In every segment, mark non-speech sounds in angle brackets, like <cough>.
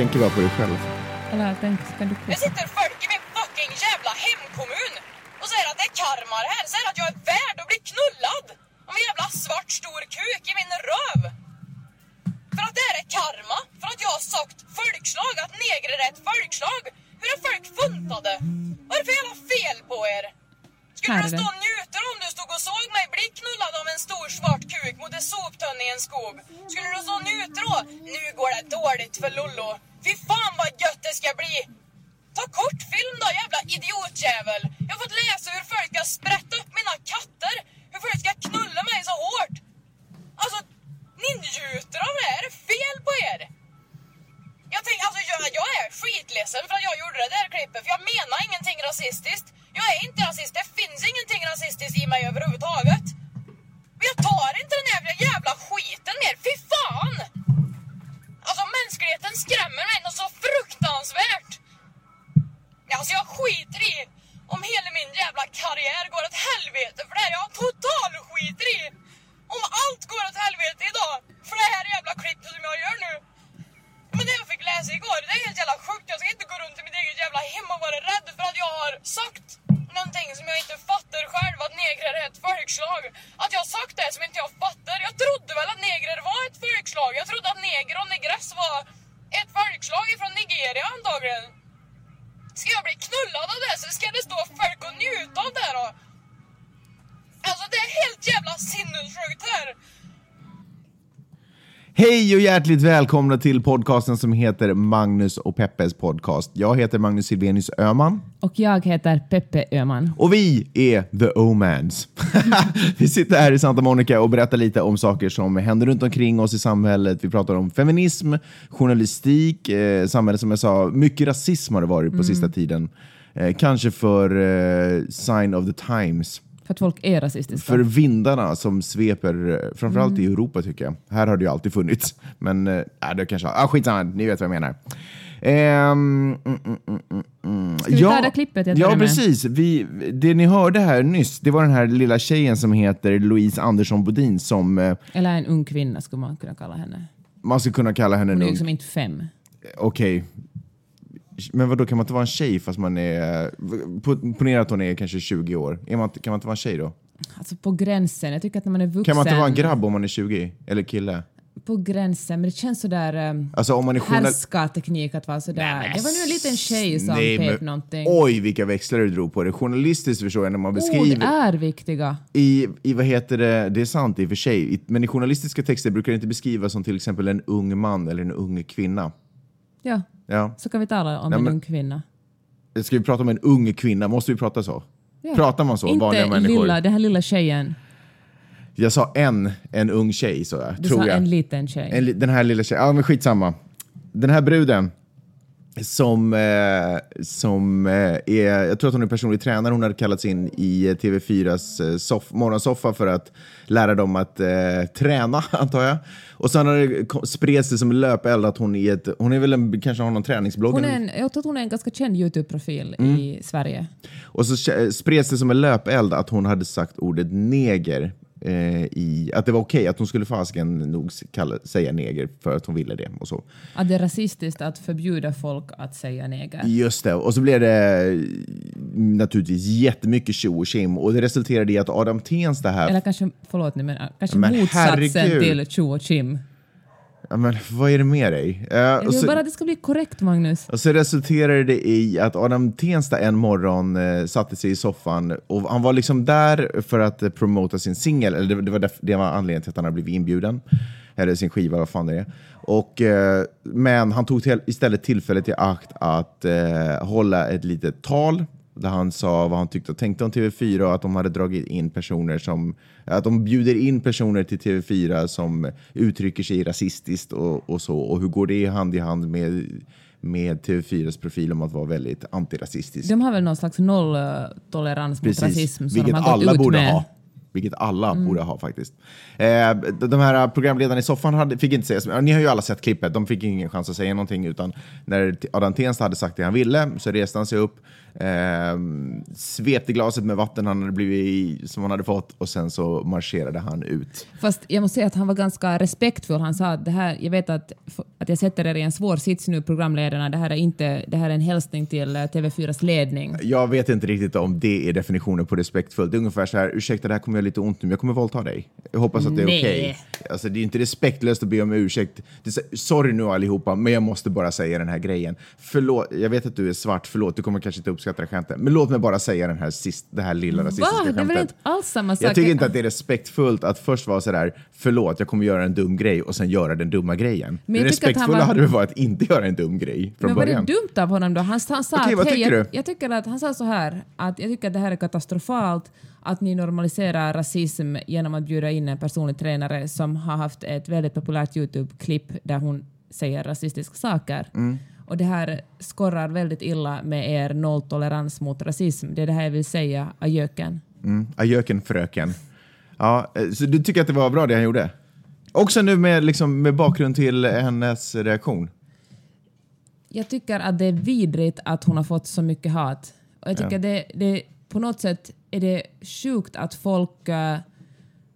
tänker bara på dig själv. Eller tänk, kan du Det sitter folk i min fucking jävla hemkommun och säger att det är karma det här. Säger att jag är värd att bli knullad av en jävla svart stor kuk i min röv. För att det här är karma. För att jag har sagt folkslag, att negrer är ett folkslag. Hur är folk funtade? Vad är det för jävla fel på er? Skulle Här du stå och njuta om du stod och såg mig bli knullad av en stor svart kuk mot en soptunna i en skog? Skulle du stå och njuta då? Nu går det dåligt för Lollo. Fy fan vad gött det ska bli! Ta kortfilm då jävla idiotjävel! Jag har fått läsa hur folk ska sprätta upp mina katter! Hur folk ska knulla mig så hårt! Alltså, ni njuter av det? Är det fel på er? Jag, tänk, alltså, jag, jag är skitledsen för att jag gjorde det där klippet, för jag menar ingenting rasistiskt. Jag är inte rasist, det finns ingenting rasistiskt i mig överhuvudtaget. Men jag tar inte den jävla, jävla skiten mer, fy fan! Alltså mänskligheten skrämmer mig något så fruktansvärt. Alltså jag skiter i om hela min jävla karriär går åt helvete för det här. Jag total skiter i om allt går åt helvete idag för det här jävla klippet som jag gör nu. Men det jag fick läsa igår, det är helt jävla sjukt. Jag ska inte gå runt i mitt eget jävla hem och vara rädd för att jag har sagt någonting som jag inte fattar själv, att negrer är ett folkslag. Att jag har sagt det som inte jag fattar. Jag trodde Hej och hjärtligt välkomna till podcasten som heter Magnus och Peppes podcast. Jag heter Magnus Silvenius Öman Och jag heter Peppe Öman. och vi är The Omans. <laughs> vi sitter här i Santa Monica och berättar lite om saker som händer runt omkring oss i samhället. Vi pratar om feminism, journalistik, eh, samhället som jag sa, mycket rasism har det varit på sista tiden. Eh, kanske för eh, sign of the times. För att folk är rasistiska. För vindarna som sveper, eh, framförallt i Europa tycker jag. Här har det ju alltid funnits. Men äh, det kanske... Ah, skitsamma, ni vet vad jag menar. Ehm, mm, mm, mm, mm, mm. Ska vi ta det klippet jag Ja, precis. Vi, det ni hörde här nyss, det var den här lilla tjejen som heter Louise Andersson Bodin som eh, Eller en ung kvinna skulle man kunna kalla henne. man skulle kunna kalla henne Hon är liksom inte fem. Okej. Men vad då kan man inte vara en tjej fast man är... po- Ponera att hon är kanske 20 år. Är man, kan man inte vara en tjej då? Alltså på gränsen. Jag tycker att när man är vuxen... Kan man inte vara en grabb om man är 20? Eller kille? På gränsen, men det känns sådär... Um, Alltså om man är journal- härskarteknik att vara sådär. Det var nu en liten tjej som Nej, pep men- någonting. Oj, vilka växlar du drog på det. Journalistiskt förstår jag när man Ord beskriver... är viktiga. I, I vad heter det, det är sant i och för sig, men i journalistiska texter brukar det inte beskrivas som till exempel en ung man eller en ung kvinna. Ja, Ja. så kan vi tala om Nej, en men- ung kvinna. Ska vi prata om en ung kvinna? Måste vi prata så? Ja. Pratar man så, vanliga Inte människor? lilla, den här lilla tjejen. Jag sa en, en ung tjej, så jag, Du tror sa jag. en liten tjej. En den här lilla tjejen, ja men skitsamma. Den här bruden som, eh, som eh, är, jag tror att hon är personlig tränare, hon hade kallats in i eh, TV4s eh, soff, morgonsoffa för att lära dem att eh, träna, <laughs> antar jag. Och sen har det spreds det som löpeld att hon är ett, hon är väl en, kanske har någon träningsblogg. Hon är en, jag tror att hon är en ganska känd Youtube-profil Mm. i Sverige. Och så spreds det som en löpeld att hon hade sagt ordet neger. Eh, i, att det var okej, att hon skulle fasken nog kalla, säga neger för att hon ville det. och så. Att det är rasistiskt att förbjuda folk att säga neger. Just det, och så blev det eh, naturligtvis jättemycket tjo och tjim och det resulterade i att Adam Tensta här... Eller kanske, förlåt nu, men äh, kanske Men motsatsen herregud. till tjo och chim. Ja, men vad är det med dig? Eh, Jag vill så, bara att det ska bli korrekt, Magnus. och så resulterade det i att Adam Tensta en morgon eh, satte sig i soffan och han var liksom där för att eh, promota sin singel, eller det, det, var det var anledningen till att han hade blivit inbjuden. Eller sin skiva, vad fan det är. Och, men han tog till, istället tillfället i akt att hålla ett litet tal där han sa vad han tyckte och tänkte om TV4 och att de hade dragit in personer som, att de bjuder in personer till TV4 som uttrycker sig rasistiskt och, och så. Och hur går det hand i hand med, med TV4s profil om att vara väldigt antirasistisk? De har väl någon slags nolltolerans mot rasism som vilket alla borde med. ha. Vilket alla borde ha faktiskt. Eh, de här programledarna i soffan hade, fick inte säga Ni har ju alla sett klippet, de fick ingen chans att säga någonting utan när Adam Tensta hade sagt det han ville så reste han sig upp Eh, svepte glaset med vatten han hade blivit i, som han hade fått och sen så marscherade han ut. Fast jag måste säga att han var ganska respektfull. Han sa att det här, jag vet att, att jag sätter er i en svår sits nu, programledarna. Det här är, inte, det här är en hälsning till eh, TV4s ledning. Jag vet inte riktigt om det är definitionen på respektfullt. Det är ungefär så här, ursäkta det här kommer jag lite ont nu, men jag kommer våldta dig. Jag hoppas att det är okej. Alltså, det är inte respektlöst att be om ursäkt. Det är sorry nu allihopa, men jag måste bara säga den här grejen. Förlåt, jag vet att du är svart, förlåt, du kommer kanske inte uppskatta det skämtet, men låt mig bara säga den här sist, det här lilla rasistiska Va? Det är väl skämtet. inte alls samma sak? Jag tycker inte att det är respektfullt att först vara sådär, förlåt, jag kommer göra en dum grej och sen göra den dumma grejen. Men det respektfulla var- hade väl varit att inte göra en dum grej från Men var det början. dumt av honom då? Han, han sa Okej, att, vad hej, jag, jag tycker att han sa så här att jag tycker att det här är katastrofalt att ni normaliserar rasism genom att bjuda in en personlig tränare som har haft ett väldigt populärt Youtube-klipp där hon säger rasistiska saker. Mm. Och det här skorrar väldigt illa med er nolltolerans mot rasism. Det är det här jag vill säga, ajöken. Mm. Ajöken fröken. Ja, eh, så du tycker att det var bra det han gjorde? Också nu med, liksom, med bakgrund till hennes reaktion. Jag tycker att det är vidrigt att hon har fått så mycket hat. Och jag tycker Ja. det, det, på något sätt är det sjukt att folk eh,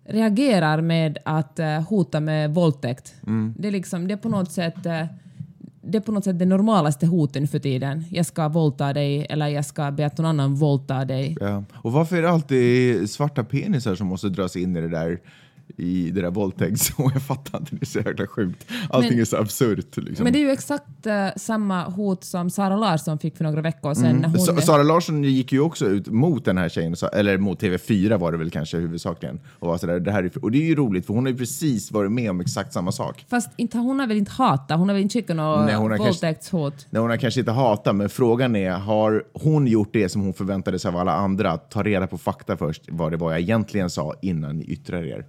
reagerar med att eh, hota med våldtäkt. Mm. Det, är liksom, det är på något sätt eh, det är på något sätt det normalaste hoten för tiden. Jag ska våldta dig eller jag ska be att någon annan våldta dig. Ja. Och varför är det alltid svarta penisar som måste dras in i det där i det där våldtäkts... <laughs> Och jag fattar inte, det är så jäkla sjukt. Allting Men- är så absurt. Liksom. Men det är ju exakt eh, samma hot som Sara Larsson fick för några veckor sedan. När hon, Sa- Sara Larsson gick ju också ut mot den här tjejen, eller mot TV4 var det väl kanske huvudsakligen. Och, var sådär, det här är, och det är ju roligt för hon har ju precis varit med om exakt samma sak. Fast inte, hon har väl inte hatat, hon har väl inte skickat något våldtäktshot. Nej, hon har kanske inte hatat, men frågan är, har hon gjort det som hon förväntade sig av alla andra? Att ta reda på fakta först, vad det var jag egentligen sa innan ni yttrar er.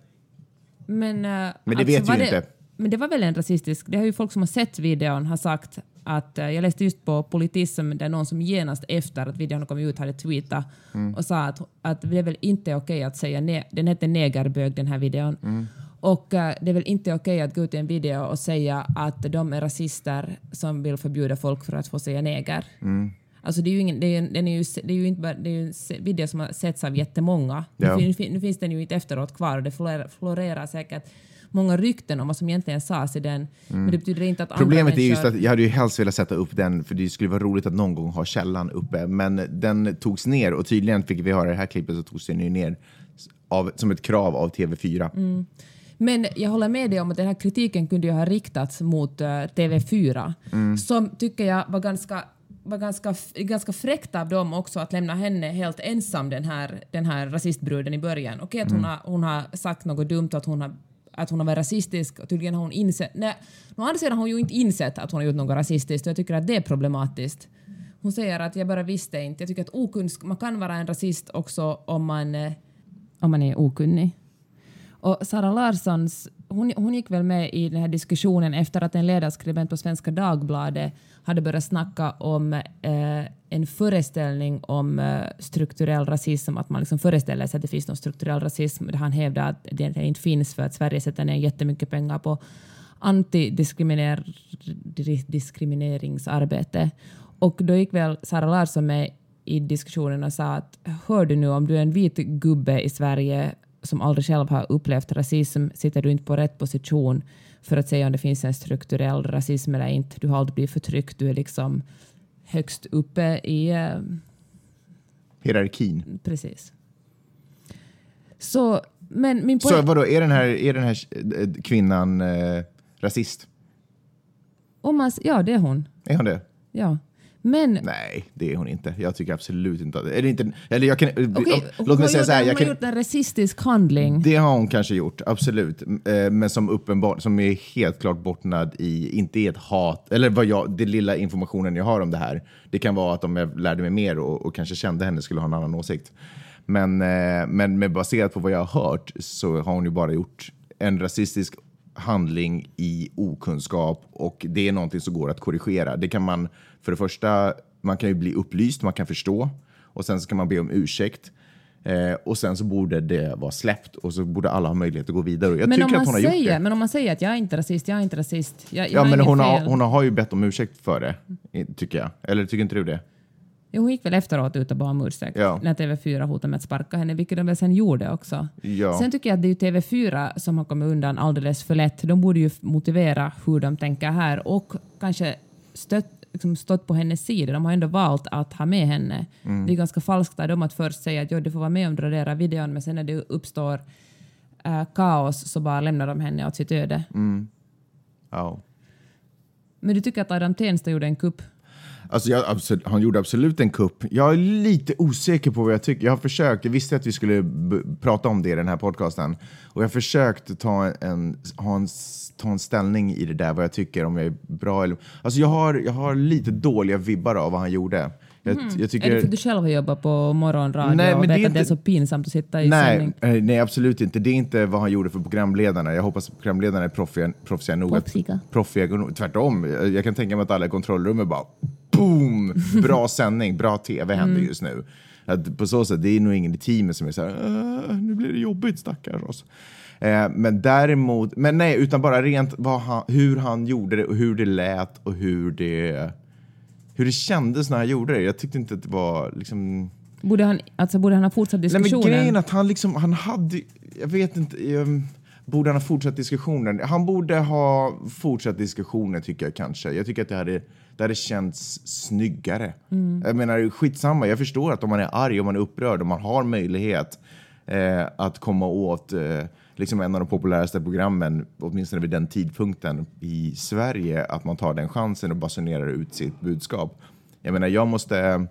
Men, eh, Men det vet var ju inte. Men det var väl en rasistisk... Det har ju folk som har sett videon har sagt att... eh, jag läste just på Politism där någon som genast efter att videon kom ut hade tweetat Mm. och sa att, att det är väl inte okej att säga... Ne, den heter negerbög den här videon. Mm. Och eh, det är väl inte okej att gå ut i en video och säga att de är rasister som vill förbjuda folk för att få säga neger. Mm. Alltså det är ju, ingen, det är, den är ju, det är ju inte bara, det är ju en video som har setts av jättemånga. Ja. Nu, fin, nu finns den ju inte efteråt kvar och det florerar, florerar säkert många rykten om vad som egentligen sades i den. Men det betyder inte att Mm. Problemet är just att jag hade ju helst velat sätta upp den, för det skulle vara roligt att någon gång ha källan uppe, men den togs ner och tydligen fick vi höra i det här klippet så togs den ju ner av, som ett krav av TV4. Mm. Men jag håller med dig om att den här kritiken kunde ju ha riktats mot eh, TV4 Mm. som tycker jag var ganska var ganska, ganska fräckt av dem också att lämna henne helt ensam, den här, den här rasistbruden i början. Okej att Mm. hon, har, hon har sagt något dumt, att hon har, att hon har varit rasistisk och tydligen har hon insett... Nej, å andra sidan har hon ju inte insett att hon har gjort något rasistiskt och jag tycker att det är problematiskt. Hon säger att jag bara visste inte. Jag tycker att okunsk, man kan vara en rasist också om man, eh, om man är okunnig. Och Sara Larssons, hon, hon gick väl med i den här diskussionen efter att en ledarskribent på Svenska Dagbladet hade börjat snacka om eh, en föreställning om eh, strukturell rasism, att man liksom föreställer sig att det finns någon strukturell rasism. Där han hävdar att det inte finns för att Sverige sätter ner jättemycket pengar på antidiskrimineringsarbete. Och då gick väl Sara Larsson med i diskussionen och sa att hör du nu om du är en vit gubbe i Sverige som aldrig själv har upplevt rasism sitter du inte på rätt position för att säga om det finns en strukturell rasism eller inte. Du har aldrig blivit förtryckt, du är liksom högst uppe i... eh, Hierarkin. precis. Så, men min poäng... Så vadå, är den här, är den här eh, kvinnan eh, rasist? Om man, ja, det är hon. Är hon det? Ja. Men Nej, det är hon inte. Jag tycker absolut inte att det inte. Eller jag kan, Okej, hon låt mig säga så här. Hon Jag har gjort en rasistisk handling. Det har hon kanske gjort, absolut. Eh, Men som uppenbart, som är helt klart bottnad i, inte i ett hat, eller vad jag, det lilla informationen jag har om det här. Det kan vara att om jag lärde mig mer och, och kanske kände henne skulle ha en annan åsikt. Men, eh, men baserat på vad jag har hört så har hon ju bara gjort en rasistisk handling i okunskap och det är någonting som går att korrigera. Det kan man, för det första, man kan ju bli upplyst, man kan förstå och sen så kan man be om ursäkt. Eh, och sen så borde det vara släppt och så borde alla ha möjlighet att gå vidare. Jag Men tycker om, man att hon har gjort säger, det. men om man säger att jag är inte rasist, jag är inte rasist. Jag, jag Ja, men hon har, hon har ju bett om ursäkt för det, tycker jag. Eller tycker inte du det? Jo, hon gick väl efteråt ut och bad om ursäkt Ja. när TV4 hotade med att sparka henne, vilket de väl sen gjorde också. Ja. Sen tycker jag att det är ju TV4 som har kommit undan alldeles för lätt. De borde ju motivera hur de tänker här och kanske stött, liksom stått på hennes sida. De har ändå valt att ha med henne. Mm. Det är ganska falskt av dem att först säga att jo, du får vara med om radera videon, men sen när det uppstår äh, kaos så bara lämnar de henne åt sitt öde. Mm. Ja. Men du tycker att Adam Tensta gjorde en kupp? Alltså jag, absolut, han gjorde absolut en kupp. Jag är lite osäker på vad jag tycker. Jag har försökt, jag visste att vi skulle b- prata om det i den här podcasten. Och jag har försökt ta en, ha en, ta en ställning i det där, vad jag tycker, om jag är bra eller... Alltså jag har, jag har lite dåliga vibbar av vad han gjorde. Jag, jag Är det tycker... för att du själv har jobbat på morgonradio Nej, och vet det är att det är så pinsamt att sitta i Nej, sändning? eh, nej, absolut inte. Det är inte vad han gjorde för programledarna. Jag hoppas att programledarna är proffiga, proffsiga nog. att- Proffsiga. Proffiga, tvärtom. Jag jag kan tänka mig att alla i kontrollrummet bara boom! Bra <laughs> sändning, bra tv händer Mm. just nu. Att på så sätt, det är nog ingen i teamet som är så här, "Äh, nu blir det jobbigt stackars oss. Eh, men däremot, men nej, utan bara rent han, hur han gjorde det och hur det lät och hur det, hur det kändes när han gjorde det. Jag tyckte inte att det var liksom... Borde han, alltså, borde han ha fortsatt Nej, men diskussionen? grejen att han liksom, han hade, jag vet inte, um, borde han ha fortsatt diskussionen? Han borde ha fortsatt diskussionen tycker jag kanske. Jag tycker att det hade, det hade känts snyggare. Jag menar, skitsamma, jag förstår att om man är arg och man är upprörd och man har möjlighet eh, att komma åt eh, liksom en av de populäraste programmen, åtminstone vid den tidpunkten i Sverige, att man tar den chansen och basunerar ut sitt budskap. Jag menar, jag måste...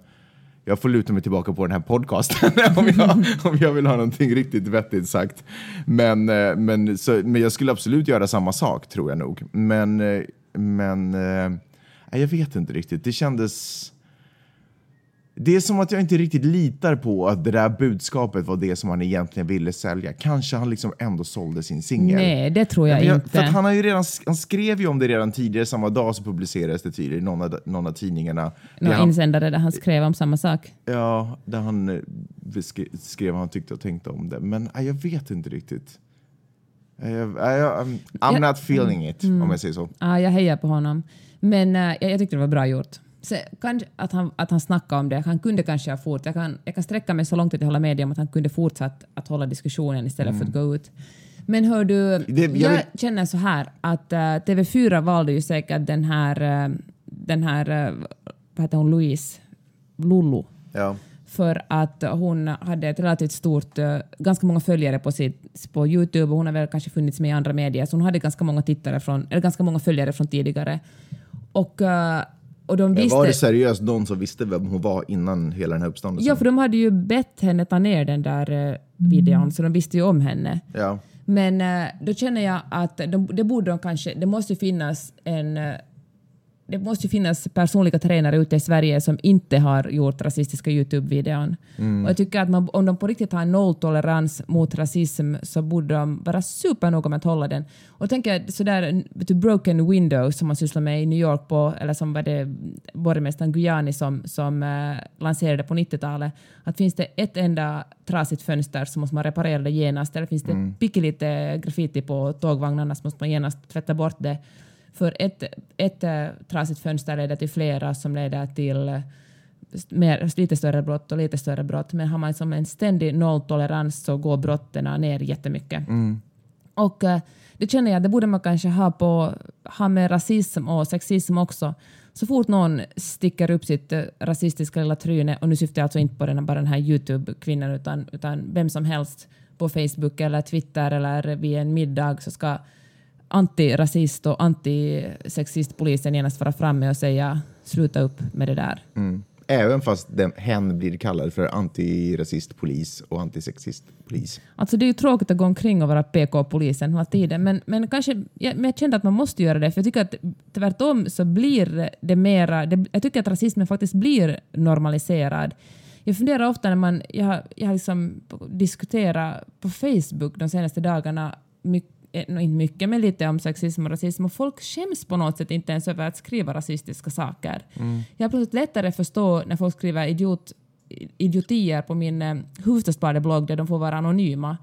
Jag får luta mig tillbaka på den här podcasten <laughs> om, jag, om jag vill ha någonting riktigt vettigt sagt. Men, eh, men, så, men jag skulle absolut göra samma sak, tror jag nog. Men, eh, men eh, jag vet inte riktigt. Det kändes... Det är som att jag inte riktigt litar på att det där budskapet var det som han egentligen ville sälja. Kanske han liksom ändå sålde sin singel. Nej, det tror jag Men inte. För han, har ju redan, han skrev ju om det redan tidigare, samma dag så publicerades det tydligen i någon av, någon av tidningarna. Några han- insändare där han skrev om samma sak. Ja, där han eh, skrev vad han tyckte och tänkte om det. Men nej, jag vet inte riktigt. Eh, Jag, jag, I'm, I'm Ja. not feeling it, Mm. om jag säger så. Ja, jag hejar på honom. Men eh, jag, jag tyckte det var bra gjort. Kanske att, han, att han snackade om det. Han kunde kanske ha fort. Jag kan, jag kan sträcka mig så långt att jag håller med dig om att han kunde fortsatt att hålla diskussionen istället för att gå ut. Men hör du, Mm. Det- jag jag, vill- känner så här att eh, TV4 valde ju säkert den här, uh, den här uh, vad heter hon, Louise, Lulu, Ja. för att hon hade ett relativt stort, ganska många följare på, sitt, på Youtube och hon har väl kanske funnits med i andra medier, så hon hade ganska många tittare från, eller ganska många följare från tidigare. Och, och de visste... Var det seriöst någon som visste vem hon var innan hela den här uppståndelsen? Ja, för de hade ju bett henne ta ner den där uh, videon, så de visste ju om henne. Ja. Men eh, då känner jag att de, det borde de kanske, det måste ju finnas en eh, det måste ju finnas personliga tränare ute i Sverige som inte har gjort rasistiska Youtube-videon. Och jag tycker att man, om de på riktigt har nolltolerans mot rasism så borde de vara supernoga med att hålla den. Och tänker sådär, vet broken windows som man sysslar med i New York på, eller som var det borgmästaren Guyani som, som eh, lanserade på 90-talet, att finns det ett enda trasigt fönster så måste man reparera det genast, eller finns det pyttelite graffiti på tågvagnarna så måste man genast tvätta bort det. För ett, ett äh, trasigt fönster leder till flera som leder till äh, mer, lite större brott och lite större brott. Men har man som en ständig nolltolerans så går brotten ner jättemycket. Och äh, det känner jag, det borde man kanske ha, på, ha med rasism och sexism också. Så fort någon sticker upp sitt äh, rasistiska lilla tryne, och nu syftar jag alltså inte på den, bara den här Youtube-kvinnan utan, utan vem som helst på Facebook eller Twitter eller vid en middag så ska antirasist och antisexistpolisen genast vara framme och säga sluta upp med det där. Mm. Även fast den, hen blir kallad för antirasistpolis och antisexistpolis. Alltså det är ju tråkigt att gå omkring och vara PK-polisen hela tiden, men, men, kanske, jag, men jag kände att man måste göra det, för jag tycker att tvärtom så blir det mera, det, jag tycker att rasismen faktiskt blir normaliserad. Jag funderar ofta när man, jag, jag har liksom diskuterat på Facebook de senaste dagarna, mycket, inte mycket, men lite om sexism och rasism och folk skäms på något sätt inte ens över att skriva rasistiska saker. Jag har plötsligt lättare förstå när folk skriver idiot, idiotier på min eh, Hufvudstadsbladet-blogg där de får vara anonyma.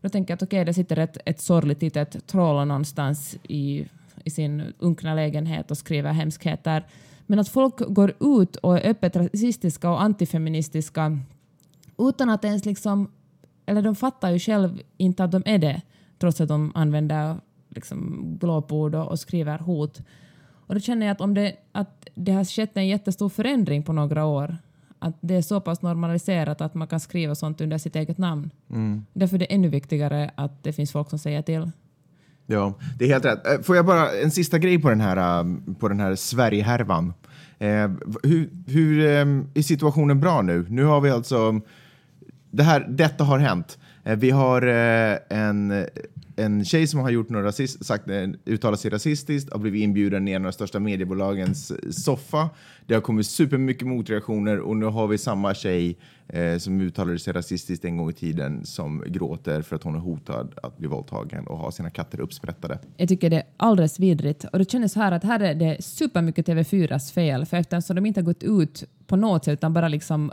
Då tänker jag att okej, det sitter ett, ett sorgligt litet troll någonstans i, i sin unkna lägenhet och skriver hemskheter. Men att folk går ut och är öppet rasistiska och antifeministiska utan att ens liksom... Eller de fattar ju själv inte att de är det, trots att de använder liksom glåpord och, och skriver hot. Och då känner jag att om det, att det har skett en jättestor förändring på några år, att det är så pass normaliserat att man kan skriva sånt under sitt eget namn. Mm. Därför är det ännu viktigare att det finns folk som säger till. Ja, det är helt rätt. Eh, Får jag bara en sista grej på den här, eh, på den här Sverigehärvan. Eh, hur hur eh, är situationen bra nu? Nu har vi alltså... Det här, detta har hänt. Eh, vi har eh, en, en tjej som har gjort rasist, sagt, eh, uttalat sig rasistiskt, har blivit inbjuden i en av de största mediebolagens soffa. Det har kommit supermycket motreaktioner och nu har vi samma tjej eh, som uttalade sig rasistiskt en gång i tiden som gråter för att hon är hotad att bli våldtagen och ha sina katter uppsprättade. Jag tycker det är alldeles vidrigt. Och det känns här att här är det supermycket TV4s fel, för eftersom de inte har gått ut på något sätt utan bara liksom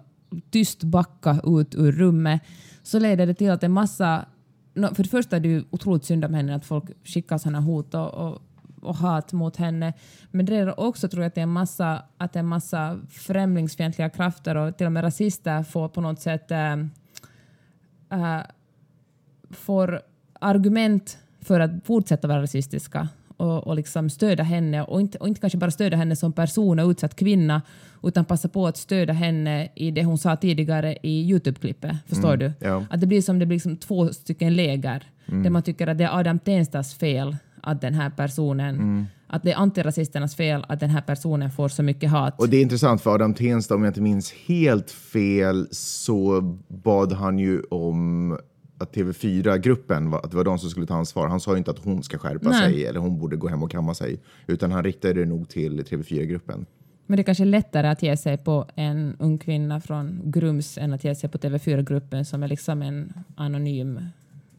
tyst backa ut ur rummet så leder det till att en massa... För det första är det ju otroligt synd om henne att folk skickar sådana hot och, och, och hat mot henne. Men det är också tror jag att det är en massa, att en massa främlingsfientliga krafter och till och med rasister får på något sätt äh, äh, får argument för att fortsätta vara rasistiska och, och liksom stödja henne och inte, och inte kanske bara stödja henne som person och utsatt kvinna utan passa på att stödja henne i det hon sa tidigare i Youtube-klippet. Förstår Mm, du? ja. Att det blir som det blir som två stycken läger Mm. där man tycker att det är Adam Tenstas fel att den här personen, Mm. att det är antirasisternas fel att den här personen får så mycket hat. Och det är intressant för Adam Tensta, om jag inte minns helt fel, så bad han ju om att TV4-gruppen, var- att det var de som skulle ta ansvar. Han sa ju inte att hon ska skärpa Nej. sig eller hon borde gå hem och kamma sig, utan han riktade det nog till TV4-gruppen. Men det är kanske är lättare att ge sig på en ung kvinna från Grums än att ge sig på TV4-gruppen som är liksom en anonym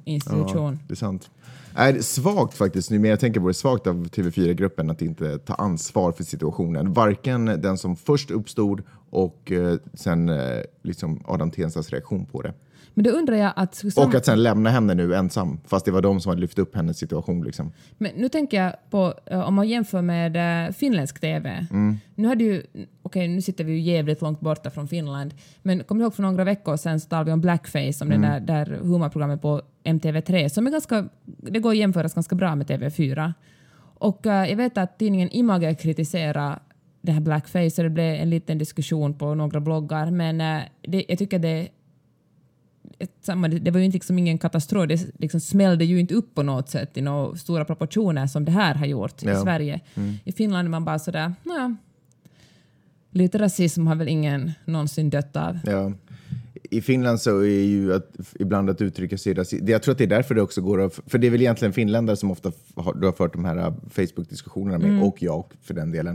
institution. Det är sant. Är svagt faktiskt, nu men jag tänker på det, svagt av TV4-gruppen att inte ta ansvar för situationen. Varken den som först uppstod och eh, sen eh, liksom Adam Tenstas reaktion på det. Men då undrar jag att... Och att sen lämna henne nu ensam, fast det var de som hade lyft upp hennes situation. Liksom. Men nu tänker jag på, eh, om man jämför med eh, finländsk TV. Nu hade ju, okej nu sitter vi ju jävligt långt borta från Finland, men kommer du ihåg för några veckor sedan så talade vi om Blackface, om det där, där humorprogrammet på MTV3, som är ganska, det går att jämföras ganska bra med TV4. Och eh, jag vet att tidningen Image kritiserar det här Blackface och det blev en liten diskussion på några bloggar, men det, jag tycker det ett, samma, det var ju inte liksom ingen katastrof, det liksom smällde ju inte upp på något sätt i några stora proportioner som det här har gjort i Ja. Sverige. I Finland är man bara sådär, "Nåja, lite rasism har väl ingen någonsin dött av. Ja. I Finland så är ju att, ibland att uttrycka sig rasistiskt. Jag tror att det är därför det också går att, För det är väl egentligen finländare som ofta har, du har fört de här äh, Facebook-diskussionerna med, och jag för den delen.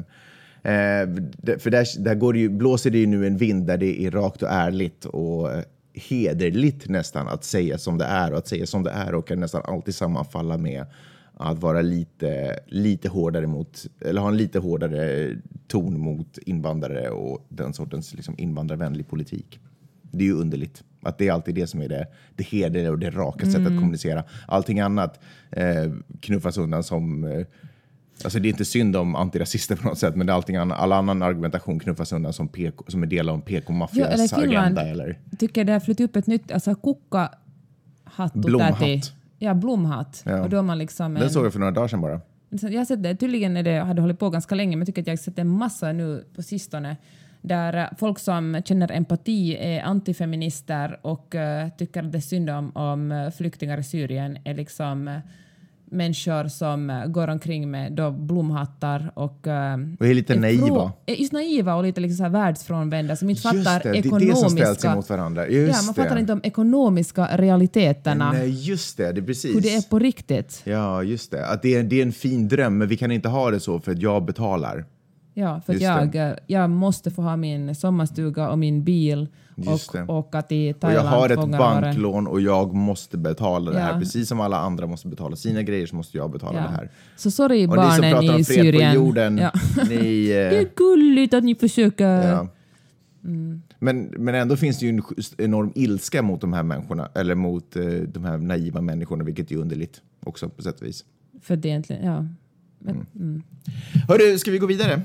Eh, för där, där går det ju, blåser det ju nu en vind där det är rakt och ärligt och eh, hederligt nästan att säga som det är. Och att säga som det är och kan nästan alltid sammanfalla med att vara lite, lite hårdare mot, eller ha en lite hårdare ton mot invandrare och den sortens liksom invandrarvänlig politik. Det är ju underligt. Att det är alltid det som är det, det hederliga och det raka sättet att kommunicera. Allting annat eh, knuffas undan som... Eh, alltså det är inte synd om antirasister på något sätt, men det är allting annan, all annan argumentation knuffas undan som, PK, som en del av PK-maffias Finland agenda. Eller? tycker det har flyttat upp ett nytt, alltså kukka-hatt. Blomhatt. Ja, blomhatt. Ja. Och då man liksom Den en, såg jag för några dagar sedan bara. Jag har sett det, tydligen är det, hade hållit på ganska länge, men jag tycker att jag har sett en massa nu på sistone där eh, folk som känner empati är antifeminister och eh, tycker det är synd om, om eh, flyktingar i Syrien är liksom människor som eh, går omkring med då blomhattar och... eh, Och är lite är naiva. är just naiva och lite liksom så här världsfrånvända som inte fattar det, det är ekonomiska... det som ställs emot varandra. Just ja, man det. fattar inte de ekonomiska realiteterna, Nej, just det, det är precis. hur det är på riktigt. Ja, just det. Att det är, det är en fin dröm, men vi kan inte ha det så för att jag betalar. Ja, för jag, det. jag måste få ha min sommarstuga och min bil och det. åka till Och jag Thailand har ett banklån och jag måste betala det här. Precis som alla andra måste betala sina grejer så måste jag betala Ja. det här. Så sorry Och ni som barnen pratar om fred på Syrien. jorden, Ja. <laughs> ni... <laughs> Det Eh, är gulligt att ni försöker. ja. Men, men ändå finns det ju en enorm ilska mot de här människorna, eller mot eh, de här naiva människorna, vilket är underligt också på sätt och vis. För det egentligen, ja. Men, mm. Hörru, ska vi gå vidare?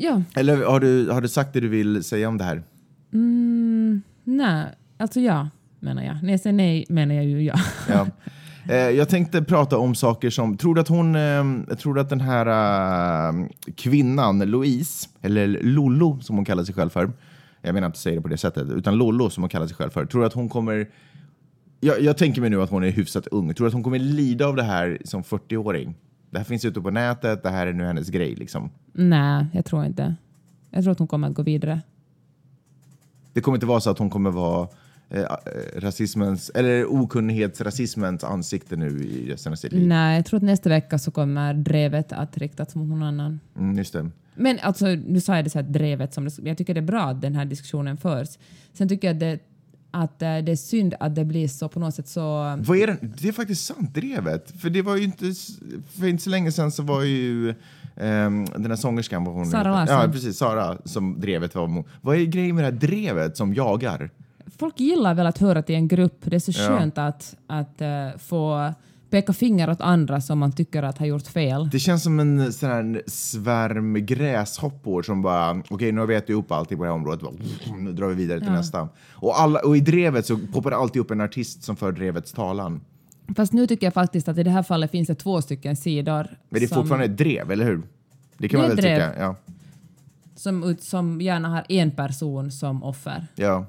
Ja, Eller har du, har du sagt det du vill säga om det här? nej, alltså ja menar jag. När jag säger nej menar jag ju ja. Ja. <laughs> Eh, jag tänkte prata om saker som, tror du att hon, eh, tror du att den här eh, kvinnan, Louise, eller Lollo som hon kallar sig själv för, jag menar inte säga det på det sättet, utan Lollo som hon kallar sig själv för, tror du att hon kommer, jag, jag tänker mig nu att hon är hyfsat ung, tror du att hon kommer lida av det här som 40-åring? Det här finns ute på nätet, det här är nu hennes grej liksom. nej, jag tror inte. Jag tror att hon kommer att gå vidare. Det kommer inte vara så att hon kommer vara eh, rasismens, eller okunnighetsrasismens ansikte nu i resten av sitt liv. Nej, jag tror att nästa vecka så kommer drevet att riktas mot någon annan. Mm, just det. Men alltså, nu sa jag det så här drevet som jag tycker det är bra att den här diskussionen förs. Sen tycker jag att det, att eh, det är synd att det blir så på något sätt så... Vad är det? det är faktiskt sant, drevet. För det var ju inte, för inte så länge sedan så var ju ehm, den här sångerskan, vad hon Sara? Larsson. Ja, precis. Sara som drevet var. Vad är grejen med det här drevet som jagar? Folk gillar väl att höra till en grupp. Det är så Ja. skönt att, att eh, få peka finger åt andra som man tycker att har gjort fel. Det känns som en sån här svärm gräshoppor som bara, okej nu har vi ätit upp allting på det här området, bara, nu drar vi vidare till nästa. Och, alla, och i drevet så poppar det alltid upp en artist som för drevets talan. Fast nu tycker jag faktiskt att i det här fallet finns det två stycken sidor. Men det är som, fortfarande ett drev, eller hur? Det kan Det man väl drev. tycka? Ja. som, som gärna har en person som offer. Ja.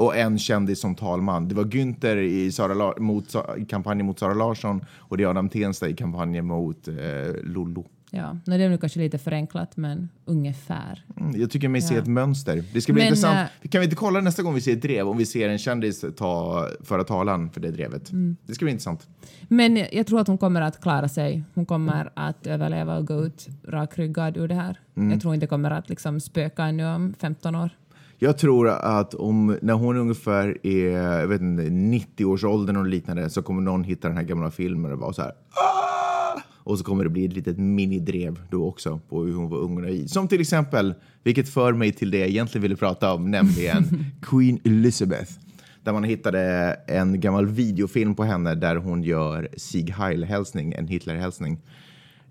Och en kändis som talman. Det var Günther i, Sara La- mot, i kampanjen mot Sara Larsson och det är Adam Tensta i kampanjen mot eh, Lollo. Ja, nu är det nu kanske lite förenklat, men ungefär. Mm, jag tycker mig se Ja. ett mönster. Det ska bli Men, intressant. eh, Kan vi inte kolla nästa gång vi ser ett drev om vi ser en kändis ta, föra talan för det drevet? Mm. Det ska bli intressant. Men jag tror att hon kommer att klara sig. Hon kommer att överleva och gå ut rakryggad ur det här. Mm. Jag tror inte det kommer att liksom spöka ännu om 15 år. Jag tror att om, när hon ungefär är jag vet inte, 90-årsåldern och liknande så kommer någon hitta den här gamla filmen och vara så här "Ah!" och så kommer det bli ett litet minidrev då också på hur hon var ung och naiv. Som till exempel, vilket för mig till det jag egentligen ville prata om, nämligen <laughs> Queen Elizabeth. Där man hittade en gammal videofilm på henne där hon gör Sieg Heil-hälsning, en Hitler-hälsning.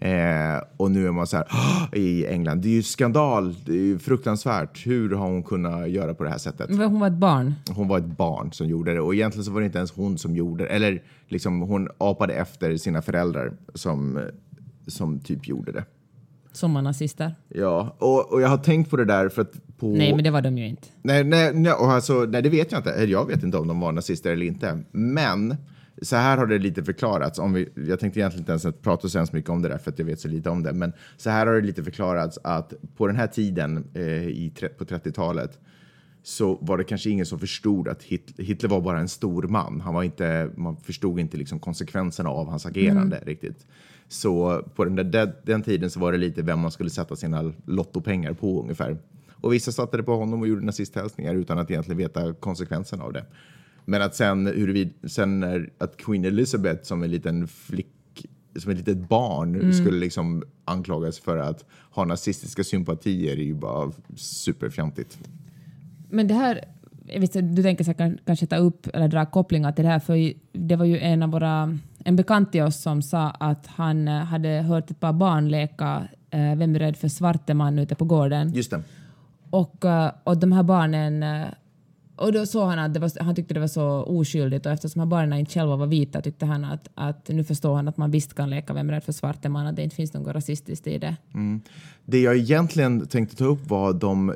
Eh, och nu är man så här i England. Det är ju skandal, det är ju fruktansvärt. Hur har hon kunnat göra på det här sättet? Hon var ett barn. Hon var ett barn som gjorde det och egentligen så var det inte ens hon som gjorde det. Eller liksom hon apade efter sina föräldrar som, som typ gjorde det. Som nazister. Ja, och, och jag har tänkt på det där för att på... Nej, men det var de ju inte. Nej, nej, nej, och alltså, nej, det vet jag inte. Jag vet inte om de var nazister eller inte. Men så här har det lite förklarats. Om vi, jag tänkte egentligen inte ens prata så hemskt mycket om det där för att jag vet så lite om det. Men så här har det lite förklarats att på den här tiden eh, i, på 30-talet så var det kanske ingen som förstod att Hitler, Hitler var bara en stor man. Han var inte, man förstod inte liksom konsekvenserna av hans agerande riktigt. Så på den, där, den tiden så var det lite vem man skulle sätta sina lottopengar på ungefär. Och vissa satte det på honom och gjorde nazisthälsningar utan att egentligen veta konsekvenserna av det. Men att sen, huruvida, sen när, att Queen Elizabeth som en liten flick, som ett litet barn skulle liksom anklagas för att ha nazistiska sympatier är ju bara superfjantigt. Men det här, jag visste, du tänker säkert kan, kanske ta upp eller dra kopplingar till det här, för det var ju en av våra, en bekant till oss som sa att han eh, hade hört ett par barn leka eh, Vem är rädd för svarte man ute på gården. Just det. Och, eh, och de här barnen och då såg han att det var, han tyckte det var så oskyldigt och eftersom barnen inte själva var vita tyckte han att, att nu förstår han att man visst kan leka Vem är rädd för svarte man, att det inte finns något rasistiskt i det. Mm. Det jag egentligen tänkte ta upp var de,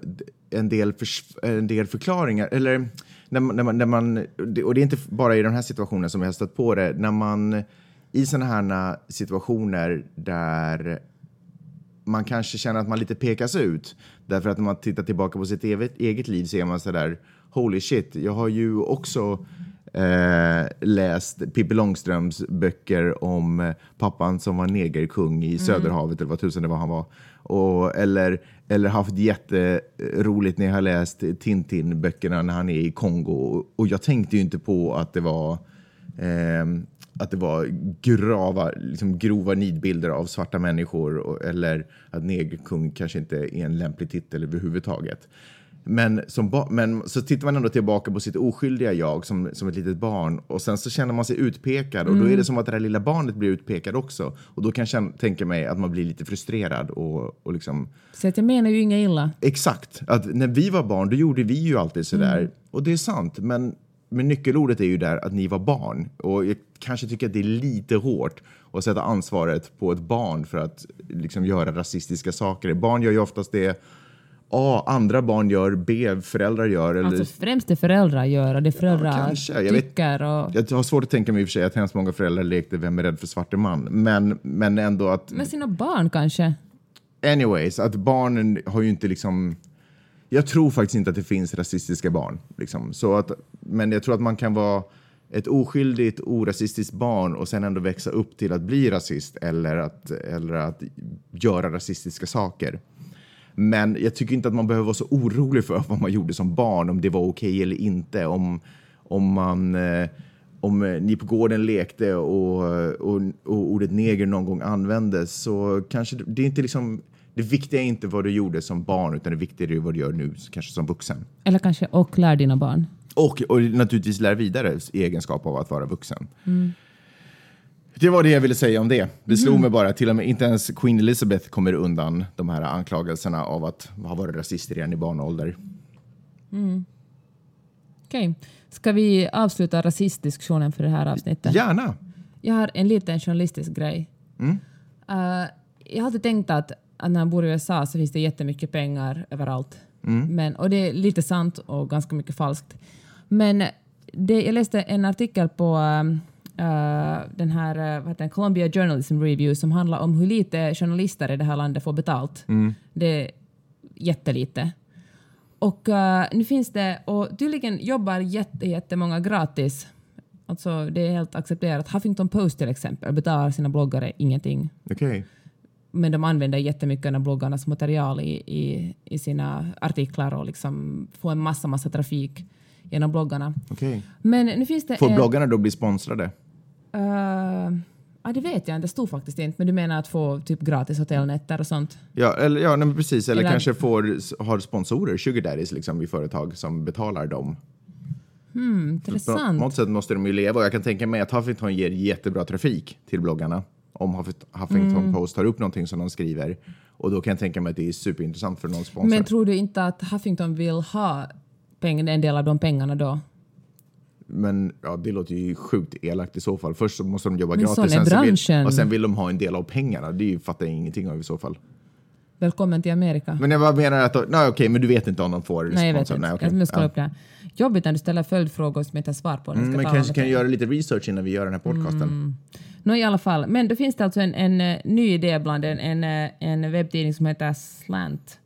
en, del för, en del förklaringar, eller när man, när man, när man, och det är inte bara i den här situationen som jag har stött på det, när man i sådana här situationer där man kanske känner att man lite pekas ut. Därför att när man tittar tillbaka på sitt eget, eget liv ser man sådär, holy shit, jag har ju också eh, läst Pippi Långströms böcker om eh, pappan som var negerkung i Söderhavet eller vad tusen det var han var. Och, eller, eller haft jätteroligt när jag har läst Tintin-böckerna när han är i Kongo. Och, jag tänkte ju inte på att det var ehm, att det var grava, liksom grova nidbilder av svarta människor och, eller att negerkung kanske inte är en lämplig titel överhuvudtaget. Men, som men så tittar man ändå tillbaka på sitt oskyldiga jag som, som ett litet barn och sen så känner man sig utpekad och då är det som att det där lilla barnet blir utpekad också. Och då kan jag tänka mig att man blir lite frustrerad och, och liksom Så att jag menar ju inget illa. Exakt. Att när vi var barn, då gjorde vi ju alltid sådär. Mm. Och det är sant, men, men nyckelordet är ju där att ni var barn. Och jag kanske tycker att det är lite hårt att sätta ansvaret på ett barn för att liksom göra rasistiska saker. Barn gör ju oftast det A. Andra barn gör, B. Föräldrar gör. Eller, Alltså främst det föräldrar gör det föräldrar kanske. Jag vet- tycker. Och, jag har svårt att tänka mig i och för sig att hemskt många föräldrar lekte Vem är rädd för svarte man? Men, men ändå att... med sina barn kanske. Anyways, att barnen har ju inte liksom... Jag tror faktiskt inte att det finns rasistiska barn. Liksom. Så att, men jag tror att man kan vara ett oskyldigt, orasistiskt barn och sen ändå växa upp till att bli rasist eller att, eller att göra rasistiska saker. Men jag tycker inte att man behöver vara så orolig för vad man gjorde som barn, om det var okej eller inte. Om, om, man, eh, om eh, ni på gården lekte och, och, och ordet neger någon gång användes så kanske det, det är inte liksom... Det viktiga är inte vad du gjorde som barn utan det viktiga är vad du gör nu, kanske som vuxen. Eller kanske och lär dina barn. Och, och naturligtvis lär vidare i egenskap av att vara vuxen. Det var det jag ville säga om det. Det slog mig bara, till och med inte ens Queen Elizabeth kommer undan de här anklagelserna av att ha varit rasister redan i barnålder. Okej. Ska vi avsluta rasistdiskussionen för det här avsnittet? Gärna! Jag har en liten journalistisk grej. Mm. Eh, jag har alltid tänkt att, att när man bor i USA så finns det jättemycket pengar överallt. Mm. Men, och det är lite sant och ganska mycket falskt. Men det, jag läste en artikel på eh, den här uh, vad heter Columbia Journalism Review som handlar om hur lite journalister i det här landet får betalt. Mm. Det är jättelite. Och eh, nu finns det, och tydligen jobbar jätte, jättemånga gratis. Alltså det är helt accepterat. Huffington Post till exempel betalar sina bloggare ingenting. Okej. Men de använder jättemycket av bloggarnas material i, i, i sina artiklar och liksom får en massa, massa trafik genom bloggarna. okej. Men nu finns det Får en... bloggarna då bli sponsrade? Uh, ja, det vet jag inte. Det stod faktiskt inte. Men du menar att få typ gratis hotellnätter och sånt? Ja, eller, ja nej, precis. Eller, Eller- kanske får, har sponsorer, sugar daddies, liksom, i företag som betalar dem. På Intressant. något sätt måste de ju leva och jag kan tänka mig att Huffington ger jättebra trafik till bloggarna. Om Huff- Huffington Mm. Post tar upp någonting som de skriver. Och då kan jag tänka mig att det är superintressant för någon sponsor. Men tror du inte att Huffington vill ha en del av de pengarna då? Men ja, det låter ju sjukt elakt i så fall. Först så måste de jobba Men gratis sen vill, och sen vill de ha en del av pengarna. Det fattar jag ingenting av i så fall. Välkommen till Amerika. Men jag bara menar att, nej okej, men du vet inte om de får Nej, jag vet inte. Nej, okej. Jag måste kolla upp det här. Jobbigt när du ställer följdfrågor som jag inte har svar på. jag Mm, men kanske kan dig. göra lite research innan vi gör den här podcasten. Mm. Nå, i alla fall. Men då finns det alltså en, en eh, ny idé bland en, en, eh, en webbtidning som heter Slant.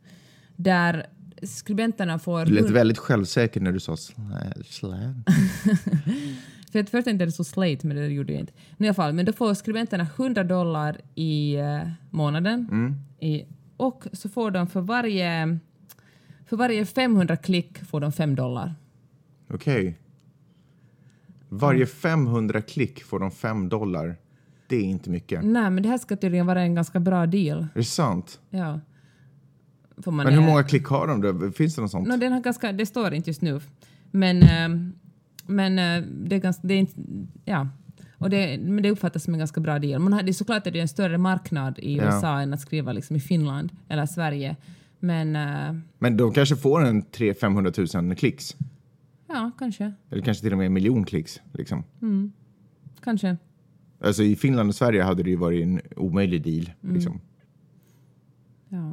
Där skribenterna får... Du lät väldigt självsäker när du sa sla- slant. <laughs> För att först tänkte jag det stod slate, men det gjorde jag inte. Men I alla fall, men då får skribenterna 100 dollar i eh, månaden. Mm. I, och så får de för varje, för varje 500 klick får de 5 dollar. Okej. Varje 500 klick får de 5 dollar. Det är inte mycket. Nej, men det här ska tydligen vara en ganska bra deal. Är det sant? Ja. Får man Men hur många klick har de då? Finns det något sånt? No, den har ganska, det står inte just nu. Men, eh, men eh, det är ganska... Det är inte, ja. Och det, men det uppfattas som en ganska bra deal. Man har, det är såklart att det är en större marknad i Ja. USA än att skriva liksom i Finland eller Sverige. Men eh, Men de kanske får en 300-500 000 klicks. ja, kanske. Eller kanske till och med en miljon klicks. Liksom. Kanske. Alltså i Finland och Sverige hade det ju varit en omöjlig deal. Mm. Liksom. Ja.